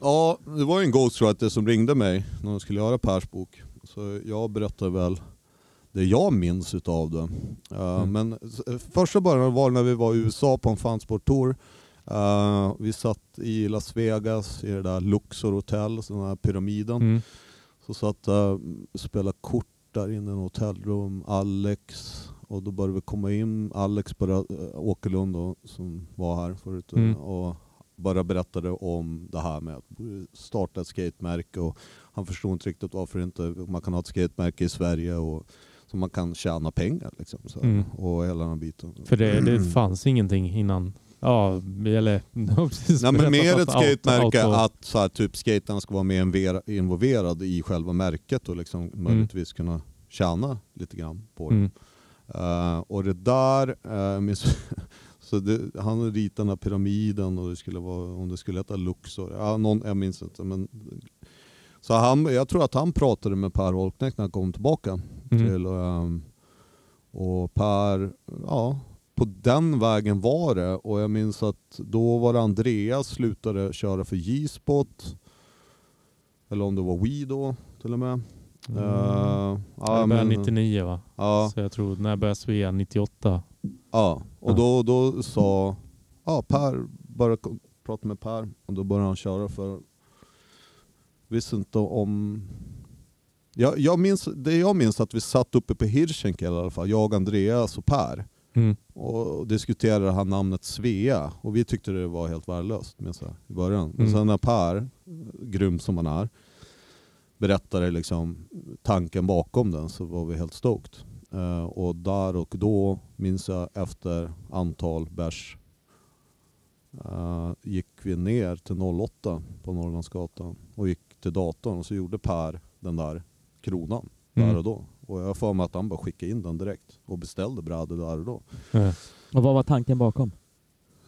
Ja, det var ju en ghostwriter som ringde mig när de skulle göra Pers bok. Så jag berättade väl det jag minns utav det. Uh,
Mm.
Men s- första början var när vi var i USA på en fansporttour. Uh, vi satt i Las Vegas i det där Luxor Hotel, den här pyramiden.
Mm.
Så satt uh, spelade kort där inne i en hotellrum, Alex. Och då började vi komma in, Alex började, Åkerlund då, som var här förut.
Mm.
Och bara berättade om det här med att starta ett skatemärke och han förstod inte riktigt varför inte man kan ha ett skatemärke i Sverige och så man kan tjäna pengar liksom. Så,
Mm.
Och hela den biten.
För det, det fanns ingenting innan. Ja, eller... <laughs>
Nej men mer ett skatemärke
auto-
att så här, typ skaterna ska vara mer involverade i själva märket och liksom möjligtvis kunna tjäna lite grann på det.
Mm.
Eh, och det där, uh, <laughs> så det, han ritade den här pyramiden och det skulle vara, om det skulle heta Luxor, ja, någon, jag minns inte. Men, så han, jag tror att han pratade med Per Holknekt när han kom tillbaka.
Mm.
Till, ehm, och Per, ja, på den vägen var det. Och jag minns att då var det Andreas slutade köra för J-spot. Eller om det var We då till och med.
Mm.
Eh, ja,
jag började
men-
99 va?
Ja,
Så jag tror när jag började Svea 98.
ja. och
Ja.
då, då sa ja, Per, ko- prata med Per och då började han köra för, visste inte om jag, jag minns, det jag minns att vi satt uppe på Hirschenkel i alla fall, jag, Andreas och Per.
Mm.
och diskuterade han namnet Svea och vi tyckte det var helt värdelöst minns jag, i början. Men
Mm.
sen när Per, grym som han är, berättade liksom tanken bakom den så var vi helt stoked. Eh, och där och då minns jag efter antal bärs eh, gick vi ner till 08 på Norrlandsgatan och gick till datorn och så gjorde Per den där kronan
Mm.
där och då. Och jag för mig att han bara skickade in den direkt och beställde brädor där och då.
Ja.
Och vad var tanken bakom?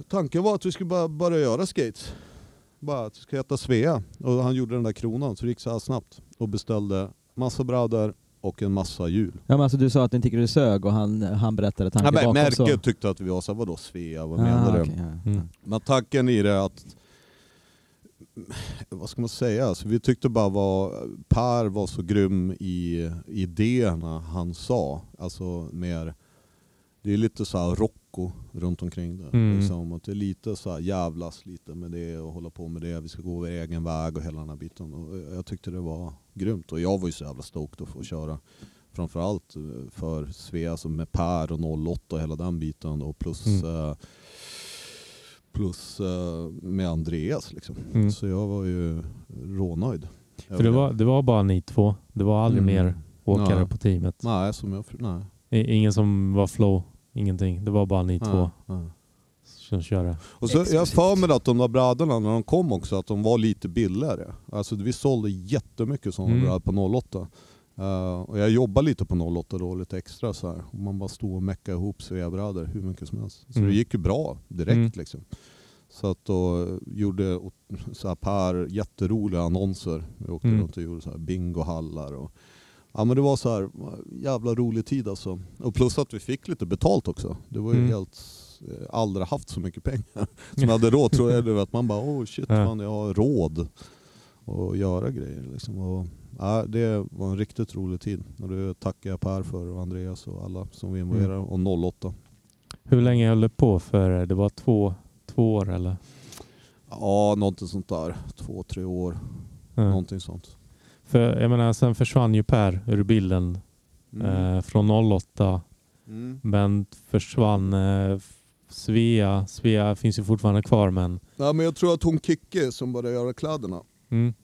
tanken var att vi skulle bara börja göra skates. Bara att det ska heta Svea. Och han gjorde den där kronan så det gick så här snabbt. Och beställde massa brädor och en massa hjul.
Ja, men alltså, du sa att ni tycker du sög och han, han berättade tanken bakom.
märket
så.
tyckte att vi var så här, vadå Svea, vad
Ah,
menar du?
ja.
Mm.
Men tanken i det är att, vad ska man säga, alltså, vi tyckte bara var, Per var så grym i idéerna han sa. Alltså mer, det är lite så här Rocco runt omkring det.
Mm.
Liksom, att det är lite så här jävlas lite med det och hålla på med det. Vi ska gå vår egen väg och hela den här biten. Och jag tyckte det var grymt och jag var ju så jävla stoked att få köra. Framförallt eh, för Svea som med Per och 08 och hela den biten och plus
Mm.
eh, plus eh, med Andreas liksom.
Mm.
Så jag var ju rånöjd.
För det var, det var bara ni två. Det var aldrig
Mm.
mer åkare
Ja.
på teamet.
Nej, som jag... Nej.
Ingen som var flow. Ingenting. Det var bara ni två som körde.
Och så jag har för mig att de där brädorna när de kom också, att de var lite billigare. Alltså vi sålde jättemycket sådana
Mm.
brädor på 08. Eh, och jag jobbade lite på 08 då, lite extra så här. Och man bara stod och meckade ihop svebrädor hur mycket som helst. Så
Mm.
det gick ju bra direkt
Mm.
liksom. Så att då gjorde så här Per jätteroliga annonser. Vi åkte
Mm.
runt och gjorde så här bingohallar och Ja men det var så här jävla rolig tid alltså. Och plus att vi fick lite betalt också. Det var ju
Mm.
helt, eh, aldrig haft så mycket pengar <laughs> som jag hade råd tror jag. Att man bara oh shit
Ja.
fan jag har råd att göra grejer liksom. Och, ja, det var en riktigt rolig tid. Och det tackar jag Per för och Andreas och alla som var involverade.
Mm.
Och 08.
Hur länge höll det på för? Det var två, två år eller?
Ja någonting sånt där. Två, tre år.
Ja.
Någonting sånt.
För jag menar, sen försvann ju Per ur bilden
Mm.
eh, från 08.
Mm.
Men försvann eh, Svea. Svea finns ju fortfarande kvar men
Ja, men jag tror att hon Kikki som började göra kläderna,
mm,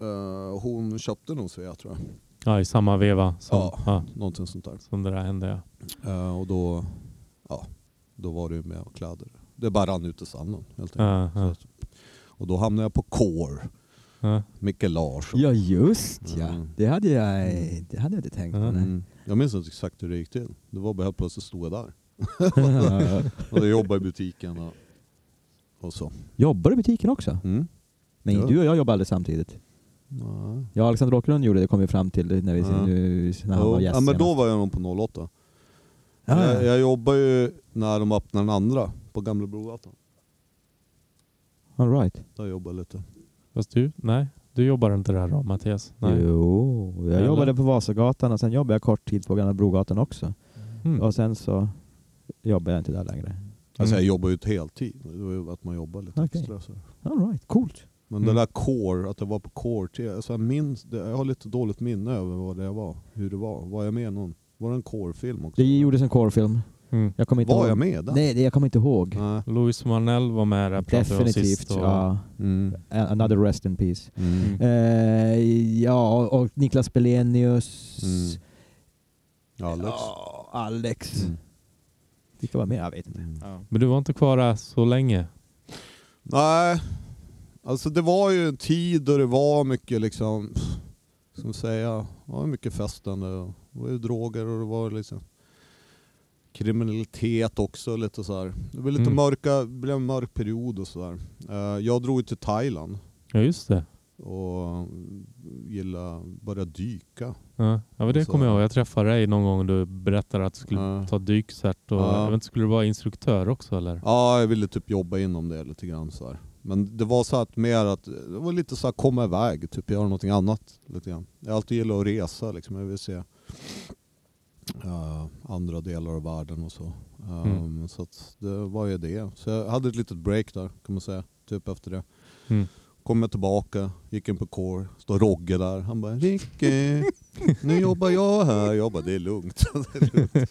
eh, hon köpte nog Svea tror jag.
ja, i samma veva som,
Ja.
ja.
Någonting sånt där.
som det där hände. Ja.
Eh, och då, ja, då var det ju med kläder. Det bara rann ut i sanden helt enkelt.
Ja, ja,
Så Och då hamnade jag på Core,
ja.
Micke Larsson.
Ja just ja.
Mm.
Det hade jag, det hade jag inte tänkt på.
Ja.
nej.
Mm. Jag minns inte exakt hur det gick till. Det var bara helt plötsligt stod jag där. <laughs> Och jag jobbade i butiken och, och så.
Jobbar du i butiken också?
Mm.
Men
Ja.
du och jag jobbar aldrig samtidigt. Ja, Alexander Åkerlund gjorde det, kom vi fram till när, vi,
Ja.
nu, när han
Jo,
var gäst
ja, men då
senast.
var jag nog på 08.
Ja, ja.
Jag, jag jobbade ju när de öppnade den andra på Gamla Brogatan.
All right.
Där jobbade jag lite.
Fast du, nej, du jobbar inte där då Mattias? Nej.
Jo, jag
Eller?
jobbade på Vasagatan och sen jobbade jag kort tid på Gamla Brogatan också.
Mm.
Och sen så jobbar jag inte där längre.
Alltså
Mm.
jag jobbar ju ett heltid. Det var ju att man jobbar lite
Okej.
extra. Så.
All right, coolt.
Men
Mm.
det där core, att det var på core, till- alltså jag, minns, jag har lite dåligt minne över vad det var. Hur det var. Var jag med någon? Var det en core-film också?
Det gjordes en corefilm.
Mm.
Jag kommer inte
var
ihåg.
jag med där?
Nej, det, jag kommer inte ihåg.
Nej.
Louis Manell var med där
Definitivt.
sist. Och,
Ja.
Mm.
Another rest in peace.
Mm.
Eh, ja, och Niklas Belenius.
Mm. Alex.
Ja, Alex.
Mm.
Vilka var med? Jag vet inte.
Mm.
Men du var inte kvar där så länge?
Nej, alltså det var ju en tid då det var mycket liksom, som säga, det var mycket festande. och Det var ju droger och det var liksom kriminalitet också lite så här. Det blev lite
Mm.
mörka, blev en mörk period och sådär. jag drog till Thailand
Ja just det.
och gilla börja dyka.
Ja, ja men det kommer jag ihåg. Jag träffade dig någon gång och du berättade att du skulle
Ja.
ta dykcert. Och,
Ja.
jag vet inte, skulle du vara instruktör också eller?
Ja, jag ville typ jobba inom det lite grann så här. Men det var så att mer att, det var lite så här komma iväg, typ göra någonting annat lite grann. Jag har alltid gillat att resa liksom, jag vill se eh, andra delar av världen och så. Um,
Mm.
Så att det var ju det. Så jag hade ett litet break där kan man säga, typ efter det.
Mm.
Kom jag tillbaka, gick in på core, står Rogge där. Han bara Ricky, <laughs> nu jobbar jag här. Jag bara det är lugnt. <laughs> det är lugnt.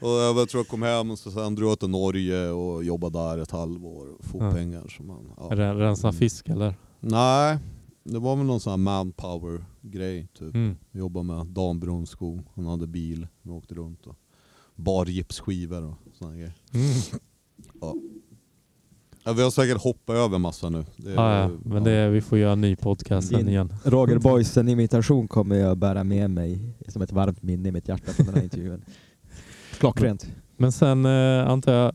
Och jag tror jag kom hem och så sen drog jag till Norge och jobbade där ett halvår och få
Ja.
pengar. Så man, ja.
Re- Rensa
Mm.
fisk eller?
Nej, det var väl någon sån här manpower grej typ.
Mm.
Jobbade med Dan Brunskog, hon hade bil, vi åkte runt och bar gipsskivor och såna grejer.
Mm.
Ja, vi har säkert hoppat över massa nu. Det är-
Ja, ja. Men det, vi får göra en ny podcast sen igen.
Roger <laughs> Boysen imitation kommer jag bära med mig som ett varmt minne i mitt hjärta från den här intervjun. Klockrent.
Men sen eh, antar jag,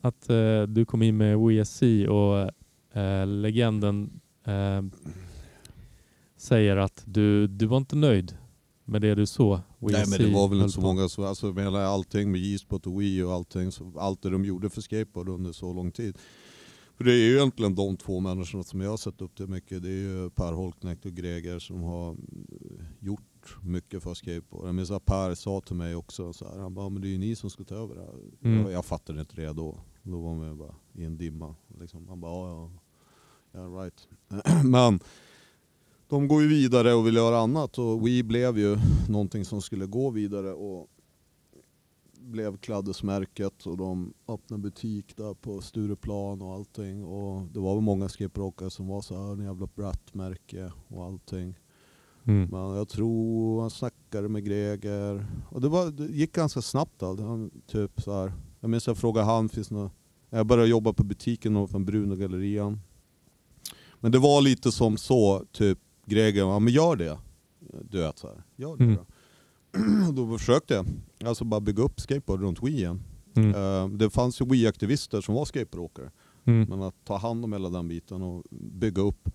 att eh, du kom in med WSC och eh, legenden eh, säger att du, du var inte nöjd med det du såg.
Nej men det var väl inte så många som, alltså med hela allting med G-spot och Wii och allting, allt det de gjorde för skateboard under så lång tid. För det är ju egentligen de två människorna som jag har sett upp till mycket. Det är ju Per Holknekt och Greger som har eh, gjort mycket för skateboard. Jag minns att Per sa till mig också så här, han bara, men det är ju ni som ska ta över det här.
Mm.
Jag, jag fattade inte det då. Då var man bara i en dimma. Liksom. Han bara, ja, ja, yeah, right. <clears throat> men de går ju vidare och vill göra annat och Wii blev ju någonting som skulle gå vidare och blev kladdesmärket och de öppnade butik där på Stureplan och allting och det var väl många skateboardåkare som var så här, en jävla Bratt-märke och allting.
Mm.
Men jag tror han snackade med Greger och det, var, det gick ganska snabbt allt. Han, typ så här. Jag minns jag frågade han, finns något jag började jobba på butiken från Bruno gallerian. Men det var lite som så, typ Greger, ja men gör det. Du vet så här. gör det
Mm.
då. <clears throat> då försökte jag. Alltså bara bygga upp skateboard runt Wii igen.
Mm.
Eh, det fanns ju Wii-aktivister som var skateboardåkare.
Mm.
Men att ta hand om hela den biten och bygga upp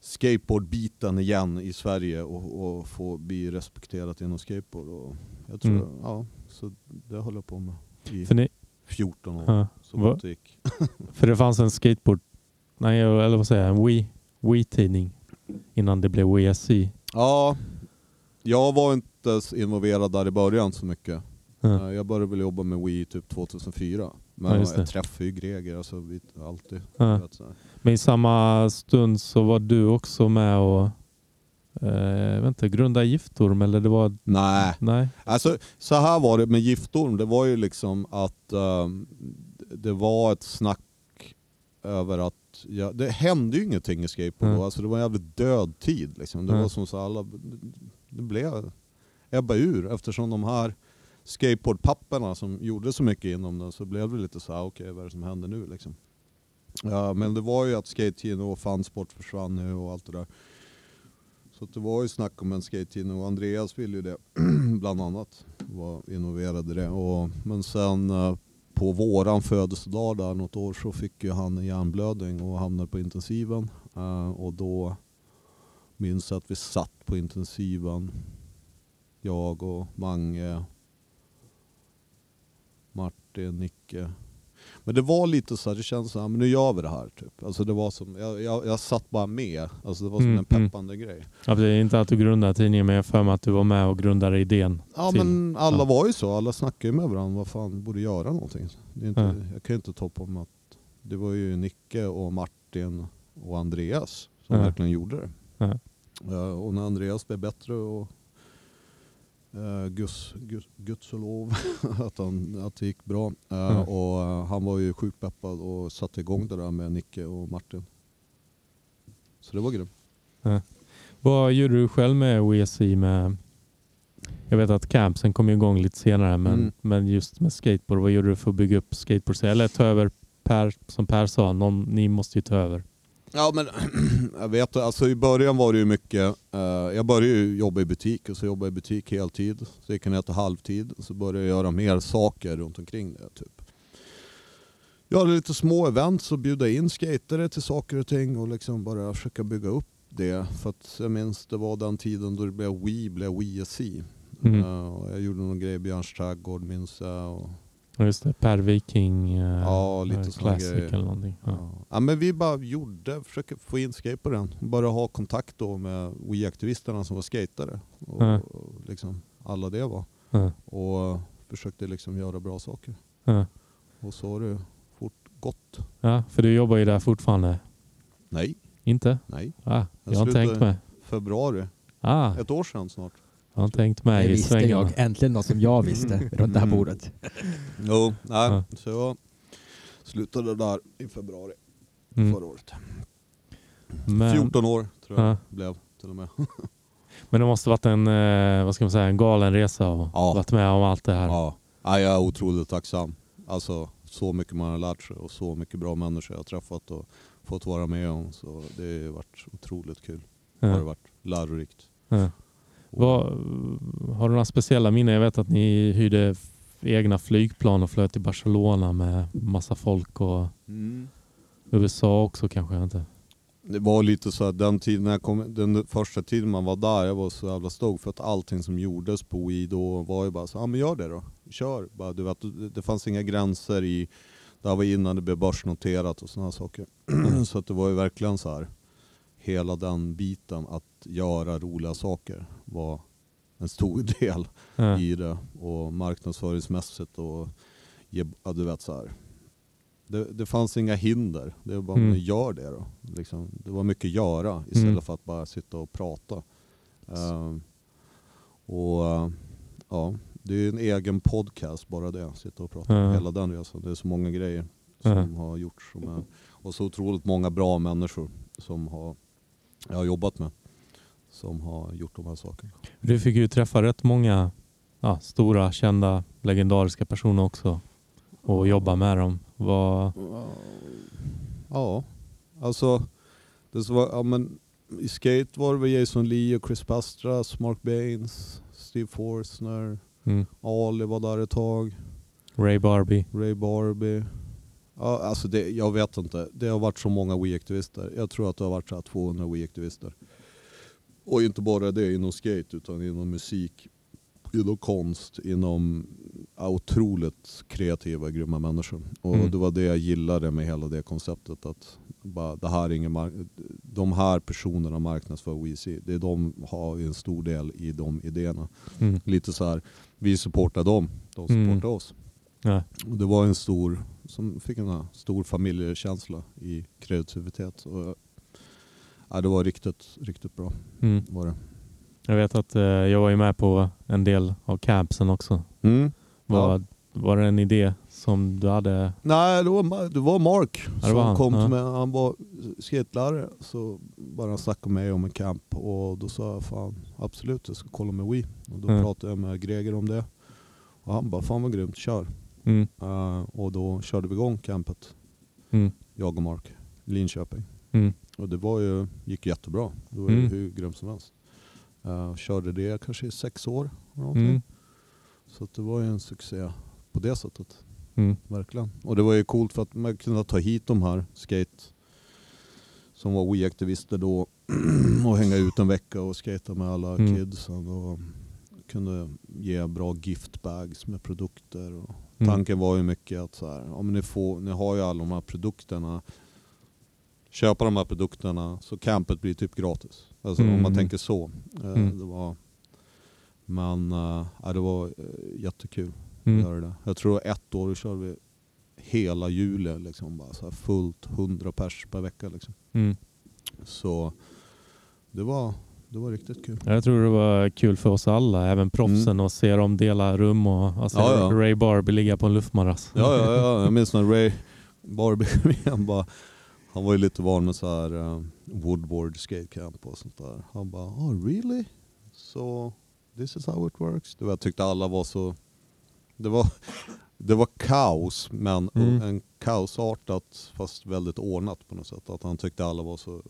skateboardbiten igen i Sverige och, och få bli respekterat inom skateboard. Och jag tror,
Mm.
ja, så det håller jag på med i
För, ni,
14 år.
ja,
Så gott det gick. <laughs>
för det fanns en skateboard, nej eller vad säger jag, en Wii, Wii-tidning innan det blev WSC.
Ja, jag var inte involverad där i början så mycket.
Ja.
Eh, Jag började väl jobba med Wii typ 2004.
Ja,
Men
det.
jag träffade ju Greger, alltså vi, alltid.
Ja.
Vet.
Men i samma stund så var du också med och eh, inte, grunda Giftorm eller det var...
Nej,
Nej.
Alltså så här var det med Giftorm, det var ju liksom att ehm, det var ett snack över att, ja, det hände ju ingenting i skateboard då,
Mm.
alltså det var en jävligt död tid liksom. Det
Mm.
var som så alla, det blev ebba ur eftersom de här skateboardpapperna som gjorde så mycket inom den så blev det lite så här, okej vad är det som händer nu liksom. Ja, men det var ju att skate och fansport försvann nu och allt det där. Så det var ju snack om en skate och Andreas ville ju det <clears throat> bland annat. Var involverad i det. Och, men sen eh, på våran födelsedag där något år så fick ju han en hjärnblödning och hamnade på intensiven. Eh, och då minns jag att vi satt på intensiven. Jag och Mange, Martin, Nicke. Men det var lite så här, det kändes här, men nu gör vi det här typ. Alltså det var som, jag, jag, jag satt bara med. Alltså det var som
Mm,
en
mm.
peppande grej.
Ja, det är inte att du grundade tidningen men jag för mig att du var med och grundade idén.
Ja
till-
men alla
ja.
var ju så, alla snackade ju med varandra, vad fan, borde göra någonting. Det är inte,
Ja.
Jag kan ju inte ta på mig att det var ju Nicke och Martin och Andreas som verkligen gjorde det. Och när Andreas blev bättre och uh, Gus, Gus, gudskelov <laughs> att, han, att det gick bra. Eh,
Ja.
Och eh, han var ju sjukt peppad och satte igång det där med Nicke och Martin. Så det var grymt.
Vad gjorde du själv med WSC med jag vet att campsen kom igång lite senare men,
Mm.
men just med skateboard, vad gjorde du för att bygga upp skateboard? Eller ta över Per, som Per sa, någon, ni måste ju ta över.
Ja men <clears throat> jag vet alltså i början var det ju mycket, eh, jag började ju jobba i butik och så jobbade jag i butik heltid. Så gick jag ner till halvtid så började jag göra mer saker runt omkring det. Typ. Göra lite små events och bjuda in skatare till saker och ting och liksom bara försöka bygga upp det. För att jag minns det var den tiden då det blev Wii, blev WSC.
Mm.
Eh, och jag gjorde någon grej i Björns trädgård minns jag. Och,
Just det, Per Viking eh,
Ja, lite
eh, Classic
grejer.
eller någonting. Ja.
Ja. ja men vi bara gjorde, försökte få in skateboarden. Bara ha kontakt då med Wii-aktivisterna som var skatare. Och,
Ja.
och liksom alla det var. Och försökte liksom göra bra saker. Och så har det fort gått.
ja, för du jobbar ju där fortfarande.
Nej,
inte?
nej.
Ah,
Jag
jag har
slutade-
tänkt med.
Februari.
Ah,
Ett år sedan snart.
Jag har tänkt
Det
i
visste
svängarna.
jag. Äntligen något som jag visste runt det här
Mm.
bordet.
Jo, nej.
Ja.
Så jag slutade där i februari
Mm.
förra året.
Men,
14 år tror jag
Ja.
blev till och med. <laughs>
men det måste varit en, eh, vad ska man säga, en galen resa och
Ja.
varit med om allt det här.
Ja, ja, jag är otroligt tacksam. Alltså så mycket man har lärt sig och så mycket bra människor jag har träffat och fått vara med om. Så det har varit otroligt kul.
Ja.
Har det varit lärorikt.
Ja. Vad, har du några speciella minnen? Jag vet att ni hyrde egna flygplan och flöt till Barcelona med massa folk och
Mm.
USA också kanske. Inte.
Det var lite så att den tiden när jag kom, den första tiden man var där, jag var så jävla stoked för att allting som gjordes på OI då var ju bara så ja men gör det då, kör. Bara, du vet, det, det fanns inga gränser i, det här var innan det blev börsnoterat och sådana saker. <clears throat> så att det var ju verkligen så här, hela den biten att göra roliga saker var en stor <laughs> del
Ja.
i det och marknadsföringsmässigt och ja, du vet så här. Det, det fanns inga hinder, det var bara
Mm.
gör det då. Liksom, det var mycket att göra istället
Mm.
för att bara sitta och prata. Ehm, och eh, ja, det är en egen podcast bara det, sitta och prata
Ja.
hela den resan. Det är så många grejer som
Ja.
har gjorts som är, och så otroligt många bra människor som har, jag har jobbat med som har gjort de här sakerna.
Du fick ju träffa rätt många ja, stora, kända, legendariska personer också och jobba med dem. Vad,
Ja, alltså det var, ja, men, i skate var det väl Jason Lee och Chris Pastras, Mark Baines, Steve Forstner,
mm,
Ali var där ett tag,
Ray Barbie.
Ray Barbie. Ja, alltså det, jag vet inte, det har varit så många We-aktivister. Jag tror att det har varit så här 200 We-aktivister. Och inte bara det inom skate utan inom musik, inom konst, inom otroligt kreativa, grymma människor. Och
Mm.
det var det jag gillade med hela det konceptet. Att bara, det här är ingen de här personerna marknadsför WeC. Det är de har en stor del i de idéerna.
Mm.
Lite så här, vi supportar dem, de
Mm.
supportar oss.
Ja.
Och det var en stor, som fick en stor familjekänsla i kreativitet. Och, ja, det var riktigt, riktigt bra.
Mm.
Var det.
Jag vet att eh, jag var ju med på en del av campsen också.
Mm.
Var, var det en idé som du hade?
Nej, det var, det var Mark
det
som
var han,
kom
ja.
till mig. Han var skatelärare. Så bara snackade med mig om en camp. Och då sa jag fan absolut jag ska kolla med Wii. Och då
Mm.
pratade jag med Greger om det. Och han bara fan vad grymt, kör.
Mm.
Eh, och då körde vi igång campet.
Mm.
Jag och Mark. Linköping.
Mm.
Och det var ju, gick jättebra. Det var ju
Mm.
hur grymt som helst. Uh, körde det kanske i sex år.
Mm.
Så det var ju en succé på det sättet.
Mm.
Verkligen. Och det var ju coolt för att man kunde ta hit de här skate som var We-aktivister då <clears throat> och hänga ut en vecka och skata med alla
Mm.
kidsen. Och kunde ge bra giftbags med produkter. Och
Mm.
Tanken var ju mycket att så här, ja, men ni, får, ni har ju alla de här produkterna. Köpa de här produkterna så campet blir typ gratis. Alltså om man
Mm.
tänker så. Eh,
Mm.
Det var, men ja, det var eh, jättekul att
Mm.
göra det. Jag tror ett år körde vi hela juli liksom bara så fullt 100 pers per vecka liksom.
Mm.
Så det var, det var riktigt kul.
Jag tror det var kul för oss alla, även proffsen, att se dem dela rum och alltså,
Mm. Ja, ja.
Ray Barbie ligga på en luftmadrass.
Ja, ja, ja. jag minns när Ray Barbie <laughs> han bara han var ju lite van med så här uh, Woodward skate camp och sånt där. Han bara, oh really? So this is how it works? Du vet, jag tyckte alla var så... Det var, <laughs> det var kaos, men
Mm.
en kaosartat fast väldigt ordnat på något sätt. Att han tyckte alla var så...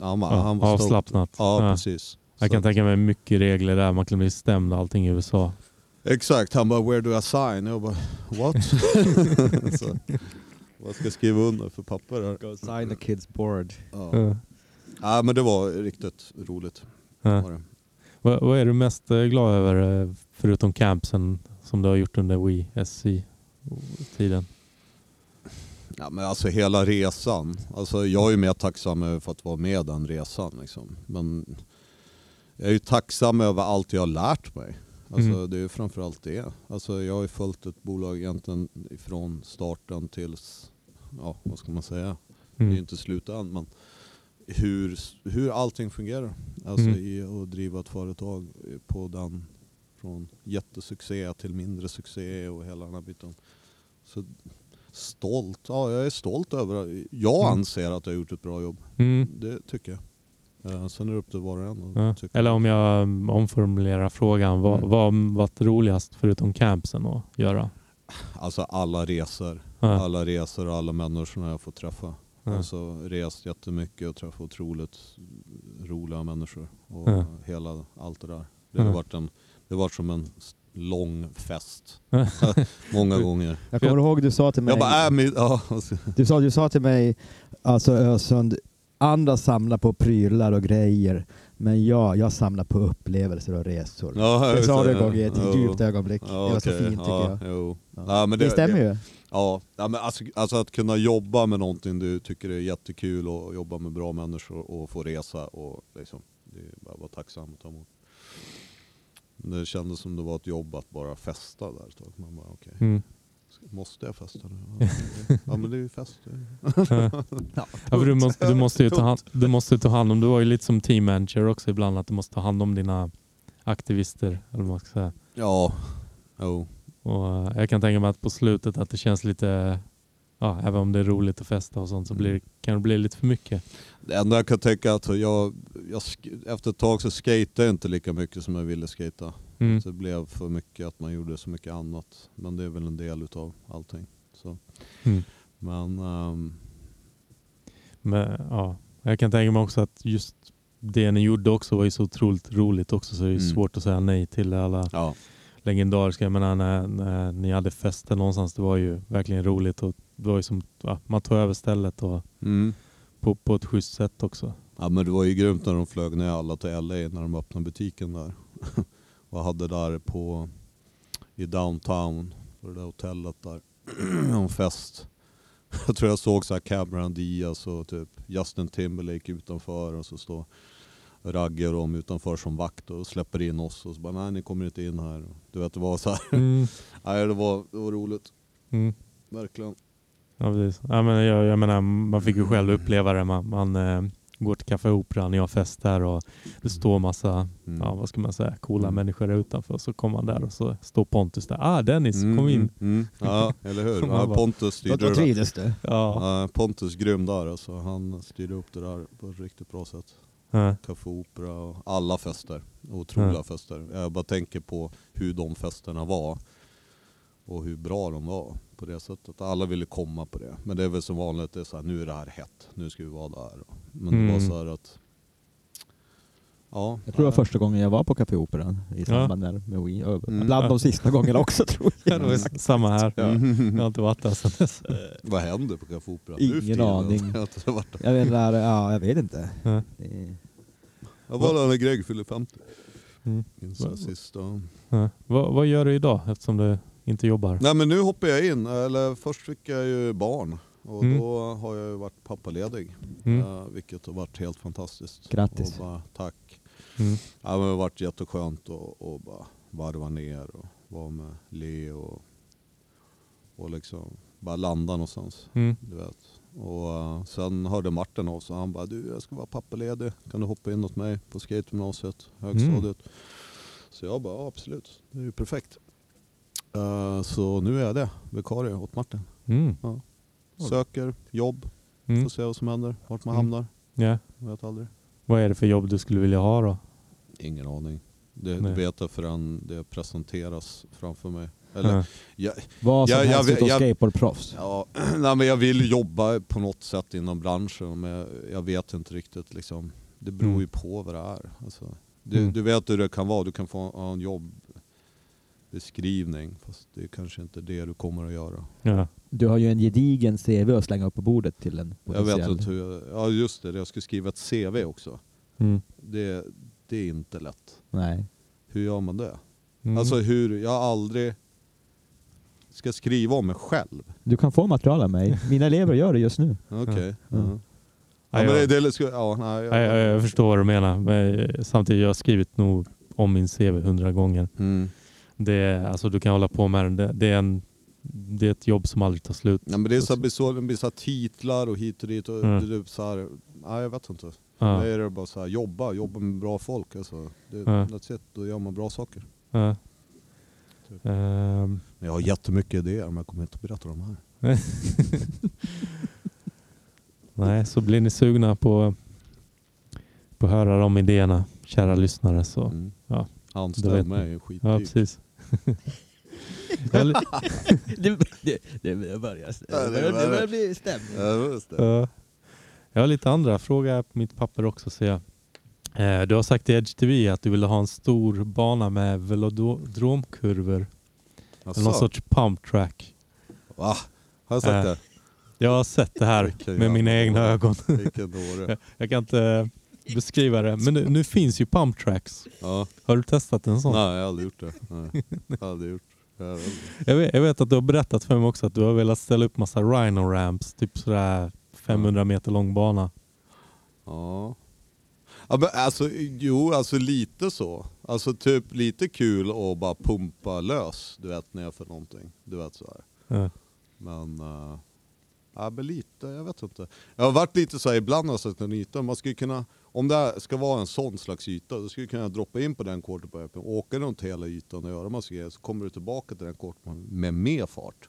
Han, var-
Ja,
han var
avslappnat.
Ja,
Ja.
precis.
Jag
Så
kan tänka mig mycket regler där, man kan bli stämd allting i USA.
Exakt, han bara “Where do I sign?” Jag bara “What?” <laughs> Vad ska jag skriva under för papper här?
Go sign the kids board.
Ja.
Ja.
ja men det var riktigt roligt.
Ja.
Var det.
Vad, vad är du mest eh, glad över, eh, förutom campsen, som du har gjort under Wii SC-tiden?
Ja, men alltså hela resan. Alltså, jag är ju mer tacksam över för att vara med den resan. Liksom. Men jag är ju tacksam över allt jag har lärt mig. Alltså,
Mm.
Det är ju framförallt det. Alltså, jag har ju följt ett bolag egentligen från starten tills, ja vad ska man säga, det är ju
Mm.
inte slut än, men hur, hur allting fungerar. Alltså
Mm.
i att driva ett företag på den, från jättesuccé till mindre succé och hela den här biten. Så stolt, ja jag är stolt över, jag
Mm.
anser att jag har gjort ett bra jobb. Det tycker jag. Eh, Sen är det upp till var och en.
Ja. Eller om jag mm, omformulerar frågan, vad
Mm.
vad har varit roligast förutom campsen att göra?
Alltså alla resor,
Ja.
alla resor och alla människorna jag får träffa.
Ja.
Alltså rest jättemycket och träffat otroligt roliga människor. Och
Ja.
hela allt det där. Det har
Ja.
varit, en, det har varit som en lång fest. <laughs> Många gånger.
Jag kommer ihåg du sa till mig,
Jag bara, äh, min, ja,
du sa, du sa till mig, alltså Ösund, andra samlar på prylar och grejer, men jag, jag samlar på upplevelser och resor.
ja,
Det sa du en
ja,
gång i ett
ja,
djupt ögonblick.
ja,
det var så fint tycker
ja,
jag.
Jo.
Ja.
Ja, men
det, stämmer ju.
Ja, ja men alltså, alltså att kunna jobba med någonting du tycker är jättekul och jobba med bra människor och få resa och liksom, det är bara att vara tacksam och ta emot. Men Det kändes som det var ett jobb att bara festa där ett tag. Man bara, okej,
Mm.
Måste jag festa nu? <laughs> Ja, men det är ju fest.
Ja, för du, måste, du, måste ju ta hand, du måste ta hand om, du var ju lite som team manager också ibland, att du måste ta hand om dina aktivister. Eller vad man ska säga.
Ja, jo.
Och eh, jag kan tänka mig att på slutet att det känns lite, ja, även om det är roligt att festa och sånt så blir, kan det bli lite för mycket.
Det enda jag kan tänka är att jag, jag, efter ett tag så skejtade jag inte lika mycket som jag ville skata.
Mm.
Det blev för mycket att man gjorde så mycket annat. Men det är väl en del utav allting. Så.
Mm.
Men ehm,
Men, ja, jag kan tänka mig också att just det ni gjorde också var ju så otroligt roligt också så det är
Mm.
svårt att säga nej till alla
ja,
legendariska. Jag menar när, när ni hade fester någonstans, det var ju verkligen roligt och det var ju som, ja, man tog över stället och
mm.
på, på ett schysst sätt också.
ja men det var ju grymt när de flög ner alla till LA när de öppnade butiken där. <laughs> och hade där på i downtown, på det där hotellet där, <clears throat> en fest. <laughs> Jag tror jag såg så här Cameron Diaz och typ Justin Timberlake utanför och så står Ragge och de utanför som vakt och släpper in oss och så bara nej ni kommer inte in här. Du vet det var så här.
Mm. <laughs>
Nej det var, det var roligt,
Mm.
verkligen.
Ja, precis. Ja, men jag, jag menar, man fick ju själv uppleva det. Man, man eh, går till Café Opera, ni har fest där och det står massa,
Mm.
ja, vad ska man säga, coola
Mm.
människor där utanför. Så kommer man där och så står Pontus där. Ah Dennis,
Mm,
kom in.
Mm, mm. Ja eller hur. <laughs> Ja, Pontus styrde
då
det där.
trivdes du.
Ja.
Ja, Pontus grym där alltså. Han styrde upp det där på ett riktigt bra sätt.
Ja.
Café Opera och alla fester. Otroliga
Ja.
fester. Jag bara tänker på hur de festerna var. Och hur bra de var på det sättet. Alla ville komma på det. Men det är väl som vanligt, det är så här, nu är det här hett. Nu ska vi vara där. Men det var
Mm.
så här att... Ja.
Jag tror det var första gången jag var på Café Operan i samband med med Wii.
Mm.
Bland de sista <laughs> gångerna också tror
Ja,
jag.
det var samma här. Jag har inte varit där sedan dess.
Vad händer på Café Opera?
Ingen aning.
Jag inte varit där.
Jag vet, där, ja, jag vet inte.
Ja.
Det-
Jag var där när Greg fyllde 50.
Mm.
Ja.
Ja. Vad, vad gör du idag eftersom du inte jobbar?
Nej men nu hoppar jag in. Eller först fick jag ju barn. Och
Mm.
då har jag ju varit pappaledig.
Mm.
eh, vilket har varit helt fantastiskt.
Grattis.
Och bara, tack.
Mm.
Ja, det har varit jätteskönt att och bara varva ner och vara med Leo och, och liksom bara landa någonstans.
Mm.
Du vet. Och eh, sen hörde Martin av sig. Han bara, du jag ska vara pappaledig. Kan du hoppa in åt mig på skategymnasiet, högstadiet? Så jag bara, ja, absolut. Det är ju perfekt. Eh, så nu är jag det, vikarie åt Martin.
Mm.
Söker jobb,
Mm.
får se vad som händer, vart man
Mm.
hamnar.
Ja.
Vet aldrig.
Vad är det för jobb du skulle vilja ha då?
Ingen aning. Det
Nej.
vet jag förrän det presenteras framför mig. Eller,
Ja.
jag,
Vad som
Jag-
helst utom skateboardproffs.
ja, <clears throat> nej, men jag vill jobba på något sätt inom branschen men jag, jag vet inte riktigt. Liksom. Det beror
Mm.
ju på vad det är. Alltså, du,
Mm.
du vet hur det kan vara. Du kan få en jobbeskrivning fast det är kanske inte det du kommer att göra.
Ja.
Du har ju en gedigen CV att slänga upp på bordet till en
Jag vet
potentiell-
inte hur jag, Ja just det, jag ska skriva ett CV också.
Mm.
Det, det är inte lätt.
Nej.
Hur gör man det?
Mm.
Alltså hur, jag har aldrig ska skriva om mig själv.
Du kan få material av mig. Mina elever gör det just nu.
Okej.
Ja.
Ja,
Ja, jag, jag förstår vad du menar. Men eh, samtidigt, jag har skrivit nog om min CV hundra gånger.
Mm.
Det är, alltså, du kan hålla på med. Det, det, är en, det är ett jobb som aldrig tar slut.
Ja, men det är så, här- så, det blir så här titlar och hit och dit. Och
Mm.
det är så här, nej, jag vet inte.
Ja.
Det är det bara så här, jobba, jobba med bra folk. Alltså. Det,
Ja.
That's it, då gör man bra saker.
Ja.
Typ. Men jag har jättemycket idéer men jag kommer inte att berätta dem här. <laughs>
nej, så blir ni sugna på, på att höra de idéerna, kära lyssnare. Så.
Mm.
ja,
Anställ
vet
mig,
Ja,
skitdyrt.
precis. <laughs> <laughs>
Det, det, det börjar,
Ja, det börjar- det börjar
bli stämning.
Ja.
Jag har lite andra frågor här på mitt papper också ser jag. Eh, du har sagt i Edge TV att du ville ha en stor bana med velodromkurvor. Eller någon sorts pump track.
Va? Har jag sagt
Eh,
det?
Jag har sett det här med mina egna ögon.
Vilken dåre. <laughs>
Jag kan inte beskriva det. Men nu, nu finns ju pump tracks.
Ja.
Har du testat en sån?
Nej, jag har aldrig gjort det. Nej. Jag har aldrig gjort. Jag vet.
Jag vet, jag vet att du har berättat för mig också att du har velat ställa upp massa rhino ramps. Typ sådär 500 meter lång bana.
Ja. ja men alltså, jo, alltså lite så. Alltså typ lite kul att bara pumpa lös, du vet, ner för någonting. Du vet så här.
Ja.
Men, uh, ja men lite, jag vet inte. Jag har varit lite så här ibland har jag sett en yta, man skulle kunna, om det ska vara en sån slags yta, då skulle du kunna droppa in på den quarterpipen, åka runt hela ytan och göra massa grejer, så kommer du tillbaka till den quarterpipen med mer fart.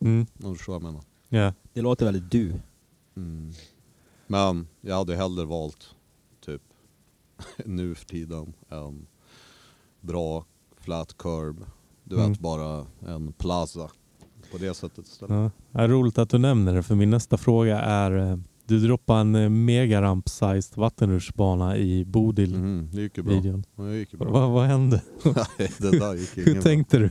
Mm.
Om du förstår vad jag menar.
Ja.
Det låter väldigt du.
Mm. Men jag hade hellre valt typ <laughs> nu för tiden en bra flat curb. Du
Mm.
vet bara en plaza på det sättet istället.
Ja. Det är roligt att du nämner det för min nästa fråga är eh, du droppade en eh, megaramp-sized vattenrutschbana i Bodil-videon.
Mm, det gick ju bra. Det gick ju bra.
Vad, vad hände? <laughs>
Nej, det där gick
Hur
bra.
tänkte du?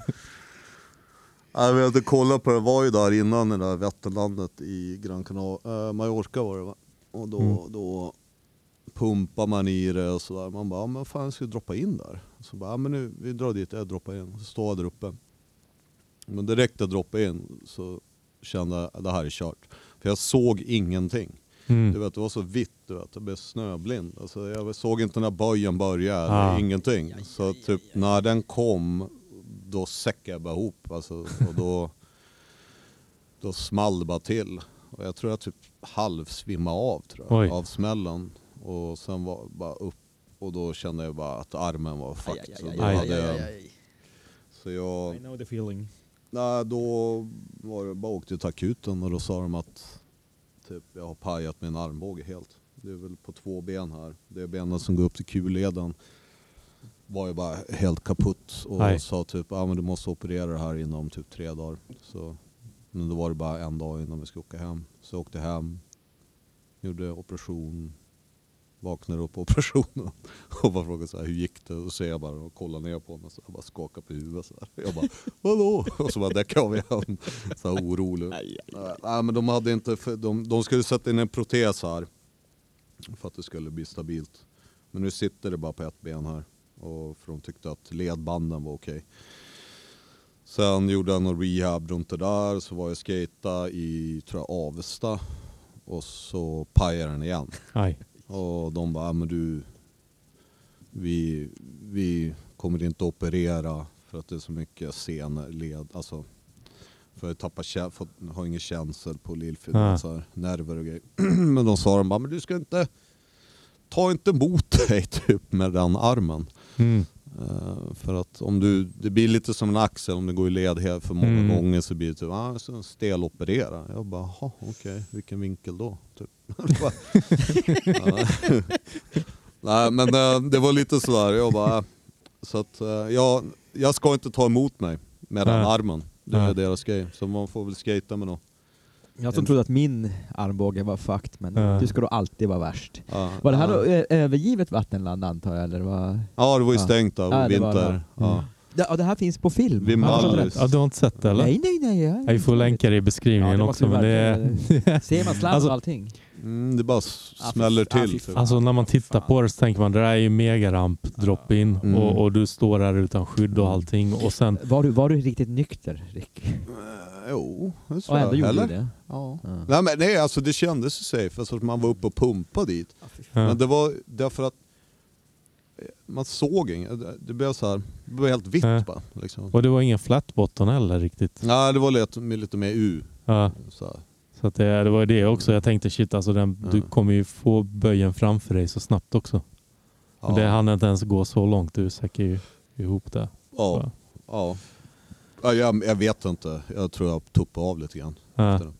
Nej, vi hade kollat på det, var ju där innan det där Vätterlandet i Gran Canaria, äh, Mallorca var det va? Och då,
Mm.
då pumpar man i det och sådär. Man bara, "Ja, men fan jag ska droppa in där. Så bara, ja, men nu, vi drar dit, jag droppar in. Så står jag där uppe. Men direkt jag droppade in så kände jag det här är kört. För jag såg ingenting. Du
Mm.
vet, det var så vitt, du vet. jag blev snöblind. Alltså, jag såg inte när böjen började,
Ah.
ingenting. Så typ när den kom, då säckade jag bara ihop. Alltså, och då, <laughs> då small det bara till. Och jag tror jag typ halvsvimmade av tror jag,
Oj.
av smällen. Och sen var bara upp och då kände jag bara att armen var fucked. Så
aj,
då
aj,
hade
aj,
jag-
aj, aj.
Så jag...
I know the feeling.
Nej, då var det bara åkte till akuten och då sa de att typ, jag har pajat min armbåge helt. Det är väl på två ben här. Det benen som går upp till kulleden var ju bara helt kaputt och
Aj.
sa typ ah, men du måste operera det här inom typ tre dagar. Så, men då var det bara en dag innan vi skulle åka hem. Så jag åkte hem, gjorde operation, vaknade upp på operationen och bara frågade så här, hur gick det? Och så ser jag bara och kollar ner på mig så jag bara skakar på huvudet så här. Jag bara vadå? Och så bara däckade av igen. Så här orolig. Nej, Nej men de hade inte, de, de skulle sätta in en protes här. För att det skulle bli stabilt. Men nu sitter det bara på ett ben här. Och för de tyckte att ledbanden var okej. Sen gjorde jag någon rehab runt det där. Så var jag skata i, tror jag, Avesta. Och så pajade den igen.
Aj.
Och de bara, "Ja, men du, vi, vi kommer inte operera för att det är så mycket senled, alltså för jag tappar fått, har ingen känsel på lillfingret,
Ah.
så nerver och grejer. <clears throat> men de sa de bara, men du ska inte, ta inte emot <laughs> dig typ med den armen.
Mm.
Eh, för att om du, det blir lite som en axel, om du går i led helt för många
Mm.
gånger så blir det typ, ah, så steloperera. Jag bara, jaha okej, vilken vinkel då? Typ. <laughs> <laughs> Nej men eh, det var lite sådär, jag bara, så att eh, jag, jag ska inte ta emot mig med den armen. Det är deras grej, så man får väl skata med något.
Jag som trodde att min armbåge var fucked, men
Ja.
du ska då alltid vara värst.
Ja,
Var det här
ja.
då ö- övergivet vattenland antar jag? Eller vad?
Ja det var ju
Ja.
stängt där,
Ja, var
vinter.
det.
Ja.
Det, ja, det här finns på film.
Vid
jag rätt?
Ja, du har inte sett det eller?
Nej, nej, nej. Jag,
Ja, Vi får länka det i
Ja,
beskrivningen
det
också. Men det är, <laughs>
Ser man slam
Alltså-
och allting?
Mm, det bara
Ja,
smäller
ja, fy
till. typ.
alltså när man tittar på det så tänker man det där är ju megaramp drop-in
Mm.
och, och du står där utan skydd och allting och sen
Var du, var du riktigt nykter, Rick?
Eh, jo, det tror
Och ändå
jag.
gjorde
Eller?
du det?
Ja.
Ja.
Nej, men nej, alltså det kändes ju safe, alltså att man var uppe och pumpade dit.
ja,
Men det var därför att eh, man såg inget. Det blev så här, det blev helt vitt
Ja.
bara. Liksom.
och det var ingen flat bottom heller riktigt.
Nej, det var lite, lite mer U.
Ja,
Så här.
så att det, det var det också. Jag tänkte shit alltså den, du
Ja.
kommer ju få böjen framför dig så snabbt också. Men
Ja.
det hann inte ens gå så långt. Du säckar ju ihop det.
Ja. Ja. Ja, jag, jag vet inte. Jag tror jag tuppade av lite grann.
Ja,
efter det.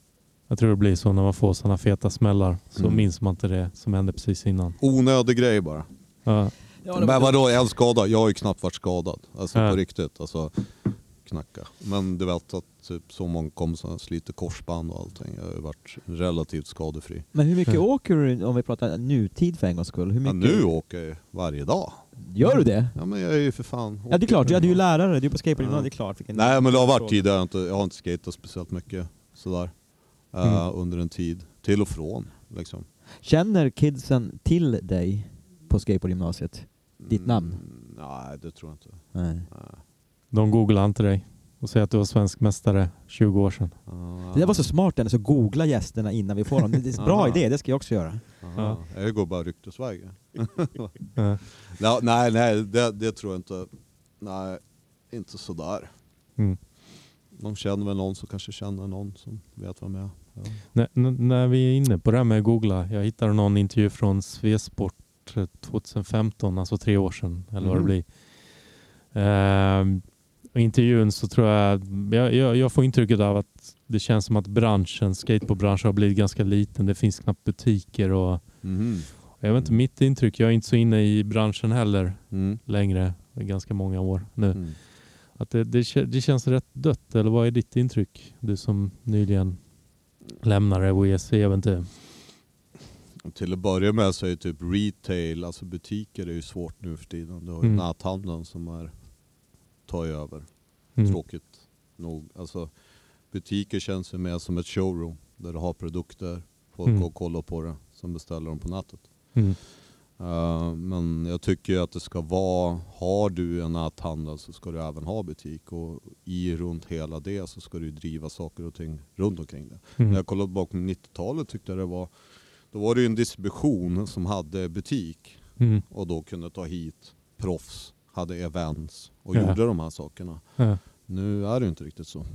jag tror det blir så när man får sådana feta smällar. Så
Mm.
minns man inte det som hände precis innan.
Onödig grej bara.
Ja,
Ja,
Men
var-
vadå en skada? Jag har ju knappt varit skadad. Alltså
Ja.
på riktigt. Alltså, knacka. Men du vet att typ så många kompisar sliter korsband och allting. Jag har ju varit relativt skadefri.
Men hur mycket
Mm.
åker du, om vi pratar nutid för en gångs skull? Hur
Ja,
mycket?
nu åker jag varje dag.
Gör du det?
Ja men jag är ju för fan...
Ja det är klart, du är ju lärare, du är på skateboard,
Ja.
det är klart. Vilken
Nej men det har varit tidigare, jag har inte, jag har inte skatat speciellt mycket sådär. eh,
Mm.
under en tid. Till och från liksom.
Känner kidsen till dig på skateboardgymnasiet? Ditt namn?
Mm, nej det tror jag inte.
Nej.
Nej.
De googlar inte dig och säger att du var svensk mästare 20 år sedan.
Ah.
Det där var så smart Dennis, att googla gästerna innan vi får dem. Det är en bra idé, det ska jag också göra.
Aha. Jag går bara ryktesvägen.
Ja. <laughs>
Ja, nej, nej, det, det tror jag inte. Nej, inte sådär.
Mm.
De känner väl någon som kanske känner någon som vet vem jag är. Ja.
När, vi är inne på det här med att googla. Jag hittade någon intervju från Svesport eh, 2015, alltså tre år sedan eller vad det
Mhm.
blir. Ehm, I intervjun så tror jag, jag, jag, jag får intrycket av att det känns som att branschen, skateboardbranschen har blivit ganska liten. Det finns knappt butiker och
Mhm.
jag vet inte, mitt intryck, jag är inte så inne i branschen heller
Mm.
längre, ganska många år nu.
Mm.
Att det, det, det känns rätt dött, eller vad är ditt intryck? Du som nyligen lämnade OEC-äventyr.
Till att börja med så är typ retail, alltså butiker är ju svårt nu för tiden. Du har ju
Mm.
näthandeln som är, ju över.
Mm.
Tråkigt nog. Alltså, butiker känns ju mer som ett showroom där du har produkter, folk
Mm.
går och kollar på det, som beställer dem på nätet.
Mm.
Uh, men jag tycker att det ska vara, har du en näthandel så ska du även ha butik och i runt hela det så ska du driva saker och ting runt omkring det.
Mm.
När jag kollade bakom 90-talet tyckte jag det var, då var det ju en distribution som hade butik
Mm.
och då kunde ta hit proffs, hade events och
Ja.
gjorde de här sakerna.
Ja.
Nu är det inte riktigt så.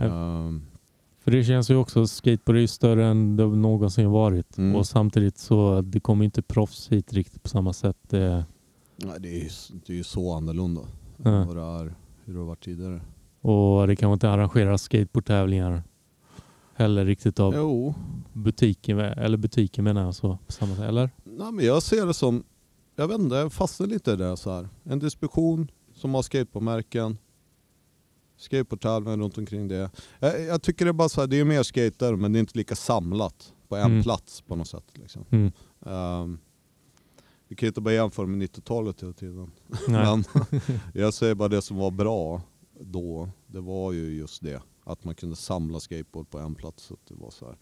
Ehm,
För det känns ju också, skateboard är ju större än det någonsin varit.
Mm.
Och samtidigt så det kommer inte proffs hit riktigt på samma sätt. Det,
nej, det är ju det är ju så annorlunda
Ja.
vad det är, hur det har varit tidigare.
och det kanske inte arrangeras skateboardtävlingar heller riktigt av
Jo,
butiken, eller butiken menar jag så på samma sätt. Eller?
Nej, men jag ser det som, jag vet inte, jag fastnar lite det så här. En distribution som har skateboardmärken, skateboardtävlingar runt omkring det. Jag, jag tycker det är bara så här, det är mer skater men det är inte lika samlat på en
Mm.
plats på något sätt. Liksom.
Mm.
Ehm, vi kan ju inte bara jämföra med 90-talet hela tiden. <laughs> Men <laughs> jag säger bara det som var bra då, det var ju just det. Att man kunde samla skateboard på en plats. Så att det var så här,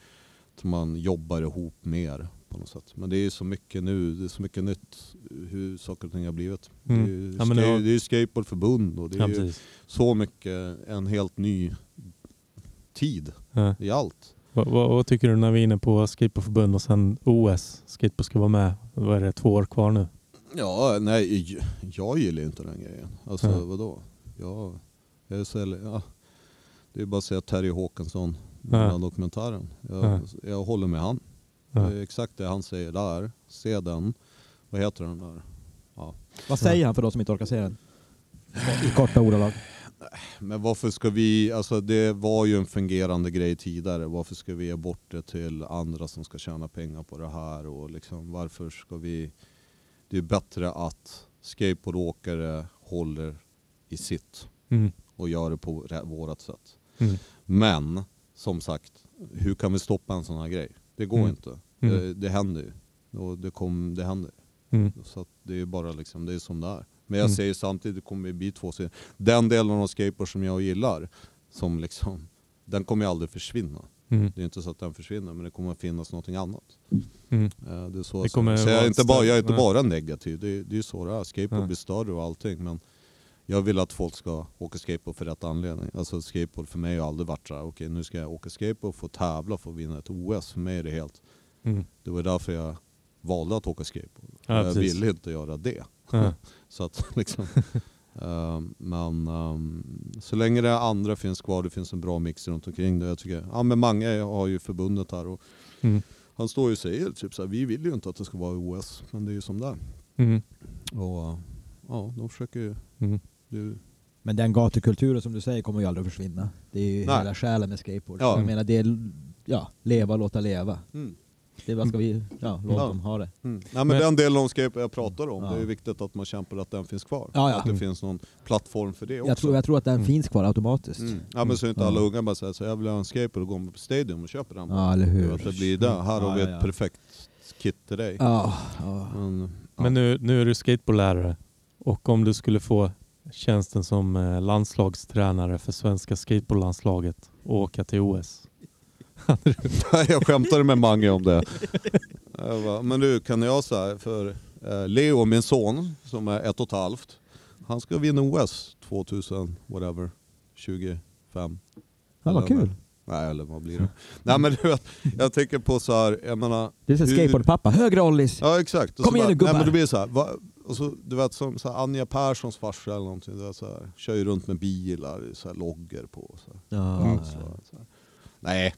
att man jobbar ihop mer på något sätt. Men det är så mycket nu, det är så mycket nytt hur saker och ting har blivit.
Mm.
Det är ju
Ja, men
ska-
det har-
det är ju skateboardförbund och det är
Ja,
så mycket, en helt ny tid
Ja.
i allt.
Vad, vad, vad tycker du när vi är inne på skateboardförbund och sen OS? Skateboard ska vara med. Vad är det, två år kvar nu?
Ja, nej, jag gillar ju inte den grejen. Alltså
Ja.
vadå? Jag, jag är så, ja, det är bara att säga Terry Håkansson. Den här dokumentären. Jag,
Ja.
jag håller med han.
Ja.
Det är exakt det han säger där. Se den. Vad heter den där?
Vad säger han för de som inte orkar se den? I korta ordalag.
Men varför ska vi, alltså det var ju en fungerande grej tidigare. Varför ska vi ge bort det till andra som ska tjäna pengar på det här? Och liksom, varför ska vi... Det är bättre att skateboardåkare håller i sitt
Mm.
och gör det på vårat sätt.
Mm.
Men som sagt, hur kan vi stoppa en sån här grej? Det går
Mm.
inte.
Mm.
Det, det händer ju. Och det, kom, det händer.
Mm.
Så det är bara liksom, det är som det är. Men jag
Mm.
säger samtidigt, det kommer bli två serier. Den delen av skateboard som jag gillar, som liksom, den kommer ju aldrig försvinna.
Mm.
Det är inte så att den försvinner, men det kommer att finnas någonting annat.
Mm.
Eh, Det är så
Det
så jag är, inte bara, jag är inte bara negativ, det är, det är så det är. Skateboard
Ja.
blir större och allting, men jag vill att folk ska åka skateboard för rätt anledning. Alltså skateboard för mig har aldrig varit så här, okej nu ska jag åka skateboard, få tävla, få vinna ett OS. För mig är det helt,
Mm.
det var därför jag valde att åka skateboard.
Ja,
jag
precis.
ville inte göra det.
Ja. <laughs>
Så att liksom, <laughs> ehm, men ehm, så länge det andra finns kvar, det finns en bra mix runt omkring det. Jag tycker, ja men Mange har ju förbundet här och
Mm.
han står ju och säger typ så här, vi vill ju inte att det ska vara OS, men det är ju som det är.
Mm.
Och ja, de försöker ju,
Mm.
Det,
Men den gatukulturen som du säger kommer ju aldrig att försvinna. Det är ju
Nej.
hela själen med skateboard.
Ja.
Jag menar det är, ja, leva och låta leva.
mm.
Det är bara ska vi ja, låta
Ja.
dem ha det.
Mm. Nej, men
Men-
den delen av skate jag pratar om,
Ja.
det är viktigt att man kämpar att den finns kvar.
Ja, ja.
Att det
Mm.
finns någon plattform för det också.
Jag tror, jag tror att den
Mm.
finns kvar automatiskt.
Mm. Ja men så är inte alla unga bara säger så jag vill ha en skateboard och går på Stadium och köper den.
Ja, eller
Du
hur.
vet, det blir det. Här har vi
Ja,
ett perfekt kit till dig.
Ja, ja.
Men, ja.
Men nu, nu är du skateboardlärare och om du skulle få tjänsten som eh, landslagstränare för svenska skateboardlandslaget och åka till OS. <laughs>
jag skämtade med Mange om det. Bara, men du kan jag säga för eh, Leo, min son som är ett och ett halvt, han ska vinna OS 2000, whatever, 25.
ja vad kul.
Nej eller vad blir det? Nej men du vet, jag tänker på så här, jag menar,
Du är skateboardpappa. Högre ollies!
ja exakt. Och
Kom igen nu, gubbar.
Nej men det blir så här, va, och så, du vet som så här, Anja Perssons farsa eller någonting, det är så här, kör ju runt med bilar, så här, logger på. Så här.
Ja,
Mm.
Så, så här. Nej,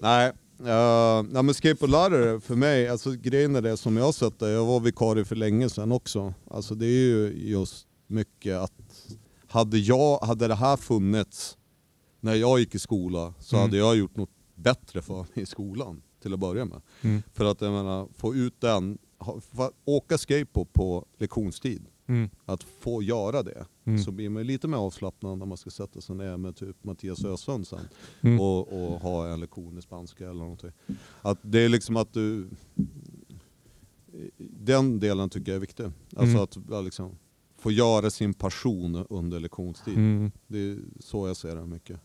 nej. Uh, nej men skateboardlärare för mig, alltså grejen är det som jag har sett det, jag var vikarie för länge sedan också. Alltså det är ju just mycket att hade, jag, hade det här funnits när jag gick i skola så
Mm.
hade jag gjort något bättre för mig i skolan till att börja med.
Mm.
För att jag menar, få ut den, åka skateboard på lektionstid,
Mm.
att få göra det,
Mm.
så blir man lite mer avslappnad när man ska sätta sig ner med typ Mattias Ösund sen
Mm.
och, och ha en lektion i spanska eller någonting. Att det är liksom att du... Den delen tycker jag är viktig. Alltså
Mm.
att liksom, få göra sin passion under lektionstid.
Mm.
Det är så jag ser det mycket.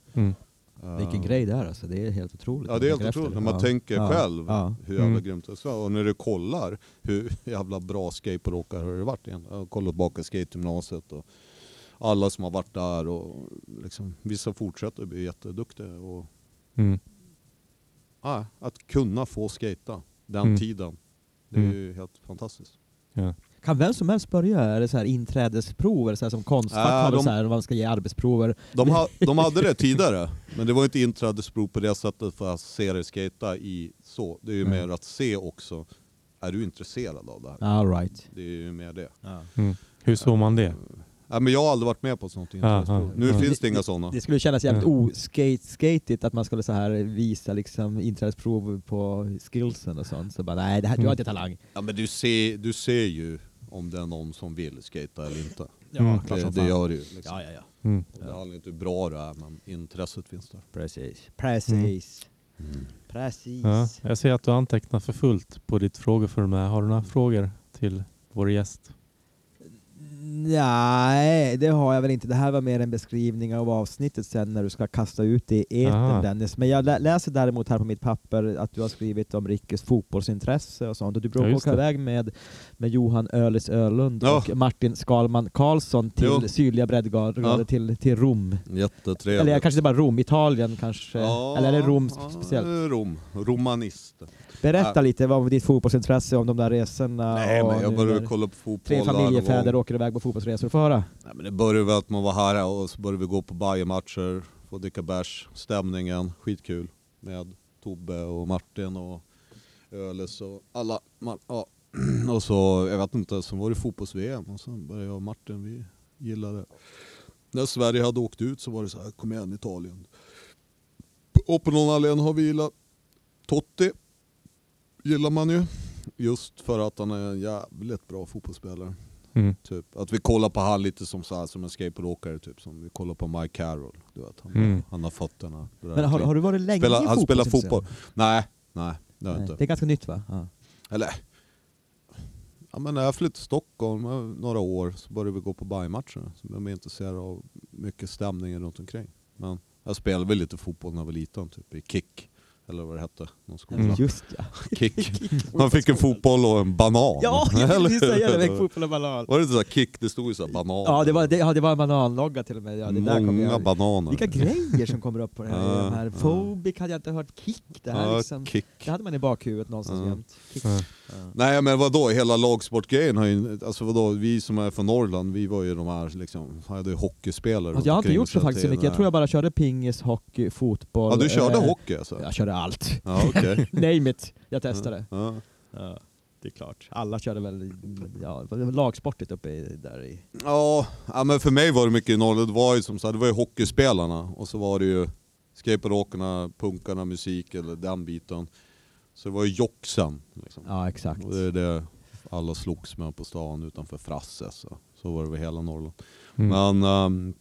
Vilken grej det är alltså. Det är helt otroligt.
Ja det är helt otroligt när man
Ja.
tänker
Ja.
själv
Ja.
hur jävla
Mm.
grymt det är. Och när du kollar hur <laughs> jävla bra skateboardåkare har det varit igen. Jag har kollat tillbaka skategymnasiet och alla som har varit där och liksom, vissa fortsätter bli jätteduktiga. Och,
Mm.
att kunna få skata den
Mm.
tiden, det är
Mm.
ju helt fantastiskt.
Ja.
Kan vem som helst börja? Är det så här inträdesprov? Eller så här som Konstfack
Ja,
hade
de-
så här, man ska ge arbetsprover?
De, ha, <laughs> de hade det tidigare, men det var inte inträdesprov på det sättet för att se dig skata i så. Det är ju
Nej.
mer att se också, är du intresserad av det här?
All right.
Det är ju mer det.
Mm. Hur såg man det?
Ja, men jag har aldrig varit med på sånt inträdesprov. Nu
Ja.
finns det inga sådana.
Det skulle kännas jävligt
Ja.
oskate-skatigt att man skulle så här visa liksom inträdesprov på skillsen och sånt. Så bara nej, det här, du har
Mm.
inte talang.
Ja, men du ser, du ser ju om det är någon som vill skata eller inte.
Ja,
Mm.
Det, det gör det ju. Liksom.
Ja, ja, ja.
Mm.
Det handlar inte hur bra du är, men intresset finns där.
Precis. Precis. Precis.
Ja. Jag ser att du antecknar för fullt på ditt frågeformulär. Har du några frågor till vår gäst?
Nej, det har jag väl inte. Det här var mer en beskrivning av avsnittet sen när du ska kasta ut det i etern. Dennis. Men jag lä- läser däremot här på mitt papper att du har skrivit om Rickes fotbollsintresse och sånt. Och du
Ja,
åka
det.
iväg med, med Johan Ölis Ölund
Ja.
och Martin Skalman Karlsson till
Jo.
sydliga breddgrader
Ja.
till, till Rom.
Jättetrevligt.
Eller kanske inte bara Rom, Italien kanske.
Ja,
Eller är det Rom
ja,
speciellt?
Rom. Romanist.
Berätta
Ja.
lite om ditt fotbollsintresse, om de där resorna.
Nej,
och
men jag började kolla på fotboll
Tre familjefäder åker iväg på fotbollsresor. Få höra.
Nej, men det började väl att man var här och så började vi gå på Bayern-matcher, få dricka bärs, stämningen, skitkul med Tobbe och Martin och Öles och alla. Man, ja. <clears throat> Och så, jag vet inte, sen var det fotbolls-VM och sen började jag och Martin, vi gillade När Sverige hade åkt ut så var det så här, kom igen Italien. Och på någon anledning har vi gillat Totti. Gillar man ju. Just för att han är en jävligt bra fotbollsspelare.
Mm.
Typ. Att vi kollar på han lite som, så här, som en skateboardåkare, typ. som vi kollar på Mike Carroll. Du vet, han,
Mm.
han har fötterna. det där
Men har, har du varit länge
Spelar-
i
han spelar fotboll. Nej, nej det har jag
Nej,
inte.
Det är ganska nytt va? Ja.
Eller, ja, men när jag flyttade till Stockholm eh, några år så började vi gå på Bayern-matcher. Så jag blev intresserad av mycket stämningen runt omkring. Men jag spelade väl lite fotboll när jag var liten, typ i Kick. Eller vad det hette, någon skola.
Mm.
Just ja.
Kick. <laughs> Man fick en fotboll och en banan.
Ja, jag ville säga det!
Eller?
Väck fotboll och banan.
Var det inte så här kick? Det stod ju så här banan.
Ja, det var, det, ja, det var en bananlogga till och med. Ja, det där kommer
Många
jag.
bananer.
Vilka grejer som kommer upp på det här. <laughs>
Ja,
de här. Phobic hade jag inte hört. Kick, det här
ja,
liksom.
kick.
Det hade man i bakhuvudet någonstans
Ja.
jämt.
Nej men vadå, hela lagsportgrejen har ju, alltså vadå, vi som är från Norrland, vi var ju de här liksom, hade ju hockeyspelare
Alltså, jag har inte gjort så faktiskt så mycket. Jag tror jag bara körde pingis, hockey, fotboll.
Ja du körde
eh,
hockey alltså?
Jag körde allt.
Ja okej. <laughs>
Name it. Jag testade.
Ja.
Ja, det är klart. Alla körde väl ja, lagsportigt uppe i, där i...
Ja, men för mig var det mycket i Norrland, det var ju som här, det var ju hockeyspelarna och så var det ju skateboardåkarna, punkarna, musik eller den biten. Så det var ju joxen. Liksom.
Ja, exakt.
Och det är det alla slogs med på stan utanför Frasse. Så, så var det över hela Norrland.
Mm.
Men um,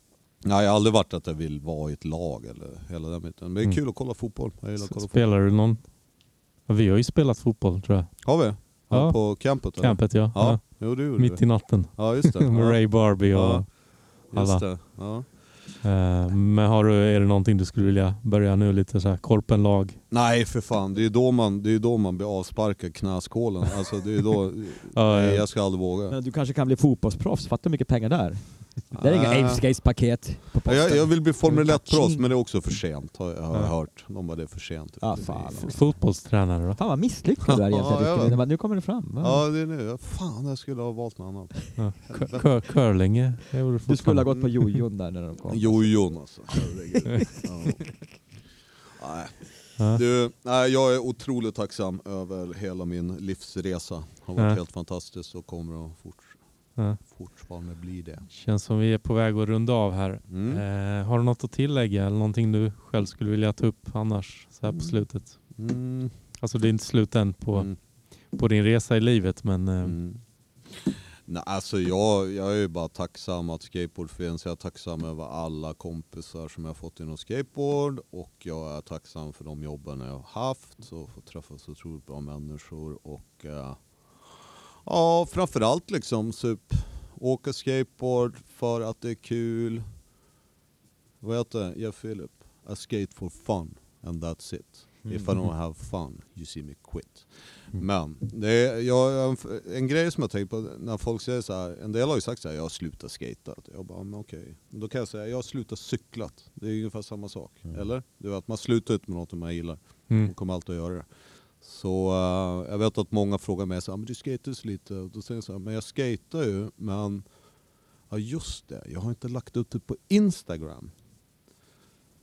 nej, jag har aldrig varit att jag vill vara i ett lag eller hela den biten. Men det är
Mm.
kul att kolla fotboll. Jag gillar att kolla fotboll.
Spelar du någon? Vi har ju spelat fotboll tror jag.
Har vi? Ja. På campet? eller?
Campet ja.
Ja,
ja.
jo det
Mitt
vi.
i natten.
Ja just det. <laughs>
Med
Ja.
Ray Barbie och...
Ja, just
alla.
det. Ja.
Eh, men har du, är det någonting du skulle vilja börja nu? Lite så här korpenlag?
Nej för fan, det är då man, det är då man blir avsparkad knäskålen. Alltså det är då, <laughs>
Ja,
nej,
ja.
jag ska aldrig våga.
Men du kanske kan bli fotbollsproffs, fattar hur mycket pengar där? Det är inga
Nej.
Ape-skates-paket på posten.
jag, jag vill bli Formel 1-proffs
Kaching.
men det är också för sent har jag, har jag hört. De bara det är för sent.
Ja,
Det
fan.
Fotbollstränare då?
Fan vad misslyckad du är <laughs> egentligen
Ja.
Nu kommer det fram. va?
Ja det är nu. Fan jag skulle ha valt något annat.
Ja. Cur- cur- Curling
Du skulle ha gått på jojon där när de kom.
Jojon alltså. <laughs> Nej.
Ja.
Du, nej, jag är otroligt tacksam över hela min livsresa. har varit
Ja.
helt fantastiskt och kommer att fort,
Ja.
fortfarande bli det.
Känns som vi är på väg att runda av här.
Mm.
Eh, har du något att tillägga eller någonting du själv skulle vilja ta upp annars så här på
Mm.
slutet?
Mm.
Alltså det är inte slut än på,
Mm.
på din resa i livet men eh,
Mm. Nej, alltså jag, jag är ju bara tacksam att skateboard finns. Jag är tacksam över alla kompisar som jag har fått inom skateboard och jag är tacksam för de jobben jag har haft och fått träffa så otroligt bra människor och eh, ja, framförallt liksom typ åka skateboard för att det är kul. Vad heter det? Jeff Philip? I skate for fun and that's it. If I don't have fun, you see me quit.
Mm.
Men det är, jag, en, en grej som jag tänkt på när folk säger så här, en del har ju sagt så här, jag har slutat skata. Jag bara, men okej. Då kan jag säga, jag har slutat cyklat. Det är ungefär samma sak.
Mm.
Eller? Du vet, man slutar ut med något man gillar.
mm.
Man kommer alltid att göra det. Så eh, jag vet att många frågar mig så här, men du skater så lite. Och då säger jag så här, men jag skater ju, men ja just det, jag har inte lagt ut det på Instagram.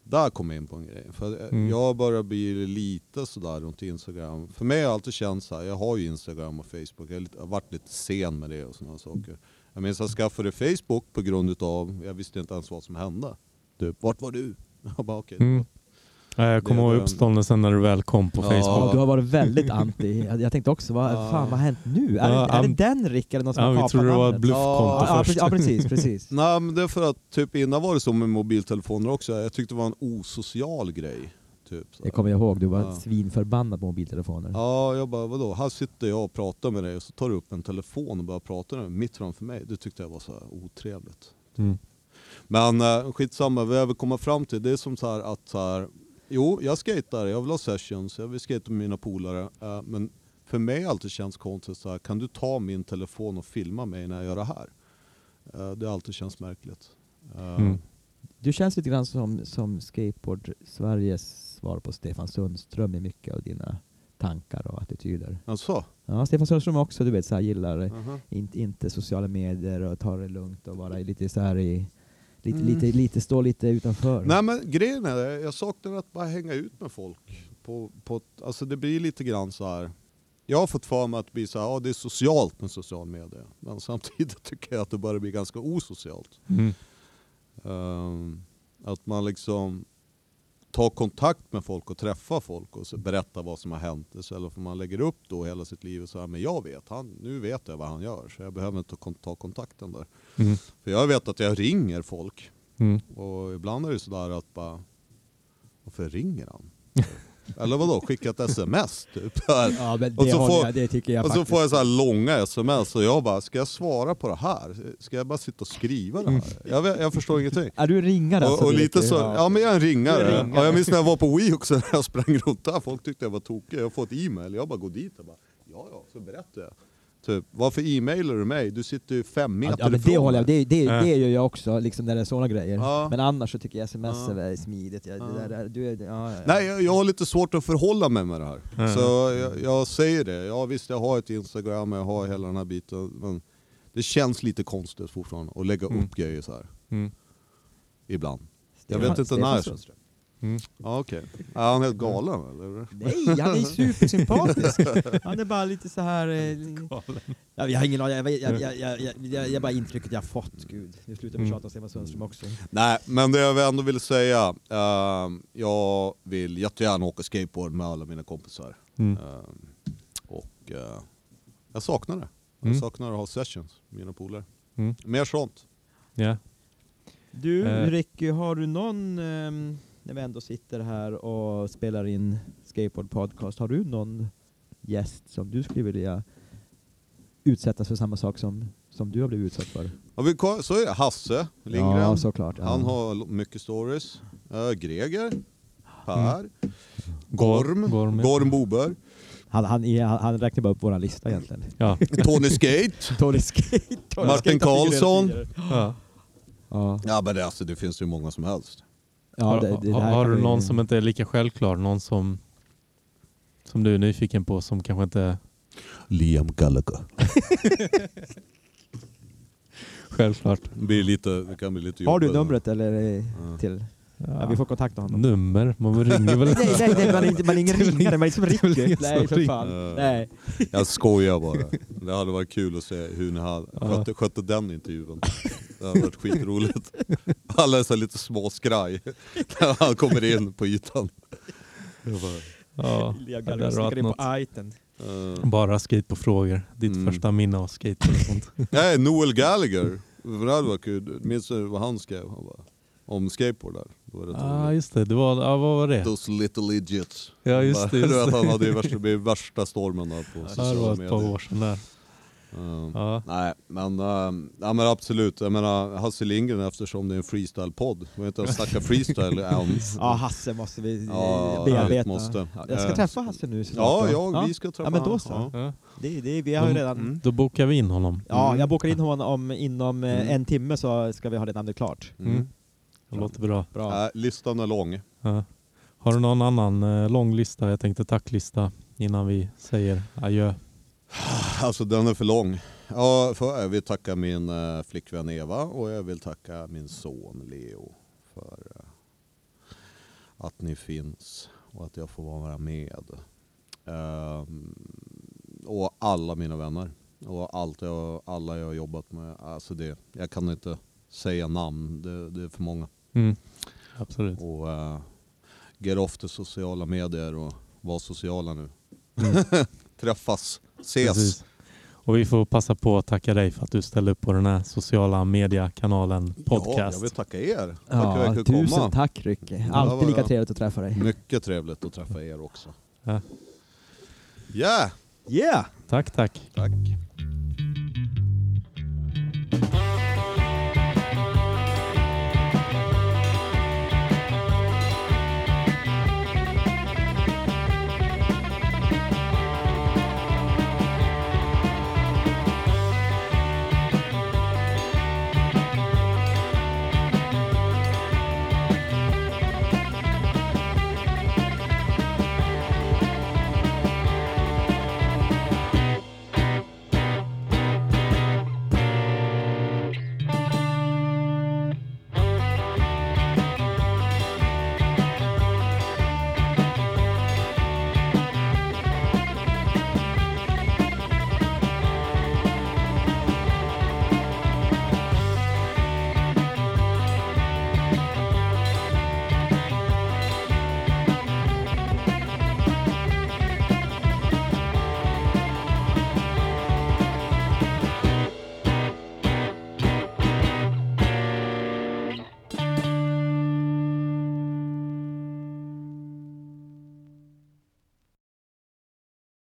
Där kom jag in på en grej. För eh,
Mm.
jag börjar bli lite sådär runt Instagram. För mig har jag alltid känt så här, jag har ju Instagram och Facebook, jag har varit lite sen med det och sådana saker. Jag minns att jag skaffade Facebook på grund utav, jag visste inte ens vad som hände. Typ, vart var du? <laughs> Jag bara okej.
Mm. Ja, jag kommer
Det
ihåg uppståndelsen när du väl kom på.
Ja,
Facebook.
du har varit väldigt anti. Jag tänkte också, vad
Ja.
fan vad har hänt nu? Är,
Ja,
det, är det den Rick eller någon som
Ja,
har
vi
kapat
trodde det var ett
namnet?
bluffkonto
Ja,
först.
ja, precis, precis. <laughs>
Nej men det är för att typ innan var det så med mobiltelefoner också. Jag tyckte det var en osocial grej. Typ, så här.
Jag kommer ihåg, du var
Ja.
svinförbannad på mobiltelefoner.
Ja, jag bara vadå? Här sitter jag och pratar med dig och så tar du upp en telefon och börjar prata med mig mitt framför mig. Det tyckte jag var så här otrevligt.
Mm.
Men äh, skitsamma, vad jag vill komma fram till det är som så här att så här, jo jag skater, jag vill ha sessions, jag vill skata med mina polare. eh, men för mig har det alltid känts konstigt så här, kan du ta min telefon och filma mig när jag gör det här? Eh, det har alltid känts märkligt. Eh,
Mm.
Du känns lite grann som, som Skateboard Sveriges svar på Stefan Sundström i mycket av dina tankar och attityder.
Alltså?
Ja, Stefan Sundström också, du vet, så här, gillar eh,
Aha.
inte, inte sociala medier och tar det lugnt och vara lite så här i lite,
Mm.
lite, lite, stå lite utanför.
Nej men grejen är, det, jag saknar att bara hänga ut med folk. På, på, alltså det blir lite grann så här. Jag har fått för mig att det blir så här, ja det är socialt med social media. Men samtidigt <laughs> tycker jag att det börjar bli ganska osocialt.
Mm.
Ehm, att man liksom tar kontakt med folk och träffar folk och så berättar vad som har hänt. Istället för man lägger upp då hela sitt liv och här, men jag vet, han, nu vet jag vad han gör så jag behöver inte ta kontakten där.
Mm.
För jag vet att jag ringer folk
Mm.
och ibland är det sådär att bara, varför ringer han? <laughs> Eller vadå, skicka ett sms typ? <laughs>
Ja, men
Och
det,
så
håller
får-
jag, det tycker jag
Och så
faktiskt.
får jag så här långa sms och jag bara, ska jag svara på det här? Ska jag bara sitta och skriva det här? Jag, vet, jag förstår ingenting.
Är du ringare alltså?
Och, och
du
lite så, ja men jag är en ringare.
Är ringare.
Ja, jag minns när jag var på Wii också, <laughs> när jag sprang runt där, folk tyckte jag var tokig. Jag får ett e-mail, jag bara går dit och bara, ja ja, så berättar jag. Typ, varför e-mailar du mig? Du sitter ju fem meter
Ja, men det
ifrån
håller jag, det, det,
Ja.
det gör jag också, liksom när det är sådana grejer.
Ja.
Men annars så tycker jag sms
Ja.
är smidigt. Jag,
Ja.
det där, du är, ja, ja.
Nej, jag, jag har lite svårt att förhålla mig med det här.
Ja.
Så jag, jag säger det, ja visst jag har ett Instagram, jag har hela den här biten, men det känns lite konstigt fortfarande att lägga
Mm.
upp grejer så här
Mm.
ibland. Jag
Stefan-
vet inte
Stefan
när.
Sundström.
Mm.
Ja, okej. Är han helt galen eller?
Nej, han är supersympatisk. Han är bara lite så här... Eh, jag, jag har ingen aning, jag, jag, jag, jag, jag, jag, jag bara intrycket jag har fått. Gud, nu slutar vi
Mm.
tjata om Stefan Sundström också.
Nej, men det jag ändå vill säga. ehm, jag vill jättegärna åka skateboard med alla mina kompisar.
Mm.
Ehm, och eh, jag saknar det. Jag
Mm.
saknar att ha sessions med mina polare.
Mm.
Mer sånt.
Ja.
Du
Eh.
Ricky, har du någon, ehm, när vi ändå sitter här och spelar in Skateboard Podcast, har du någon gäst som du skulle vilja utsättas för samma sak som, som du har blivit utsatt för?
Ja, vi, så är det. Hasse Lindgren.
Ja, såklart. Ja.
Han har mycket stories. Uh, Greger. Per.
Mm.
Gorm.
Gorm.
Gorm Boberg.
han, han, han, räknar bara upp vår lista egentligen.
Ja. <laughs>
Tony Skate. <laughs>
Tony Skate. Tony
Martin Karlsson.
Ja.
Ja
men det, alltså, det finns ju många som helst.
Ja,
har
det, det
har,
här
har du
vi-
någon som inte är lika självklar? Någon som, som du är nyfiken på som kanske inte
Liam Gallagher. <laughs>
självklart?
Det, blir lite, det kan bli lite
Har du
jobbigt.
numret eller
Ja.
till?
Ja.
Ja, vi får kontakta honom.
Nummer? Man ringer väl? <laughs>
Nej, nej, nej, man är, inte, man <laughs>
väl
ringare, man är som
det är väl
Ricky.
ingen
Nej, för
ringer.
fan. Nej.
Jag skojar bara. Det hade varit kul att se hur ni hade skötte, skötte den intervjun. Det hade varit skitroligt. Alla är så lite småskraj <laughs> när han kommer in på ytan. Det
Ja, det hade varit
sticker in på
Bara skate på frågor. Ditt
Mm.
första minne av skate och sånt. <laughs>
Nej, Noel Gallagher. Det hade varit kul. Minns du vad han skrev? Han bara, om skateboard där. Det
Ja, ah,
roligt.
just det. det var, ja, vad var det?
Those little idiots.
Ja, just det. <laughs>
Du
Just
vet,
det.
han hade ju värsta, det värsta stormen där på
Ja, det
sociala
var ett par
medier.
år sedan där.
Eh,
Ja.
Nej, men, uh, ja, men absolut. Jag menar Hasse Lindgren eftersom det är en freestyle-podd. Vi har inte ens snackat freestyle än.
Ja, Hasse måste vi eh,
Ja,
bearbeta.
måste.
Ja, Jag ska
Eh,
träffa Hasse nu snart
Ja,
då.
ja, vi ska träffa
Ja, men då så.
Ja.
Det, det, vi har ju
Mm.
redan...
Mm.
Då bokar vi in honom.
Ja,
Mm.
jag bokar in honom om, inom eh,
Mm.
en timme så ska vi ha det namnet klart.
Mm.
Mm. Det låter bra.
Bra.
Äh, listan är lång.
Ja. Har du någon annan eh, lång lista? Jag tänkte tacklista innan vi säger adjö. <sighs>
Alltså den är för lång. Ja, för jag vill tacka min eh, flickvän Eva och jag vill tacka min son Leo för eh, att ni finns och att jag får vara med. Ehm, och alla mina vänner och allt jag, alla jag har jobbat med. Alltså det, jag kan inte säga namn, det, det är för många.
Mm. Absolut.
Och uh, get off the sociala medier och var sociala nu.
Mm. <laughs>
Träffas, Ses.
Precis. Och vi får passa på att tacka dig för att du ställde upp på den här sociala mediekanalen podcast.
Ja, jag vill tacka er. Tack ja, för att jag tusen komma.
tack Rycke. Alltid lika trevligt att träffa dig.
Mycket trevligt att träffa er också.
Ja.
Yeah!
Yeah!
Tack, tack.
Tack.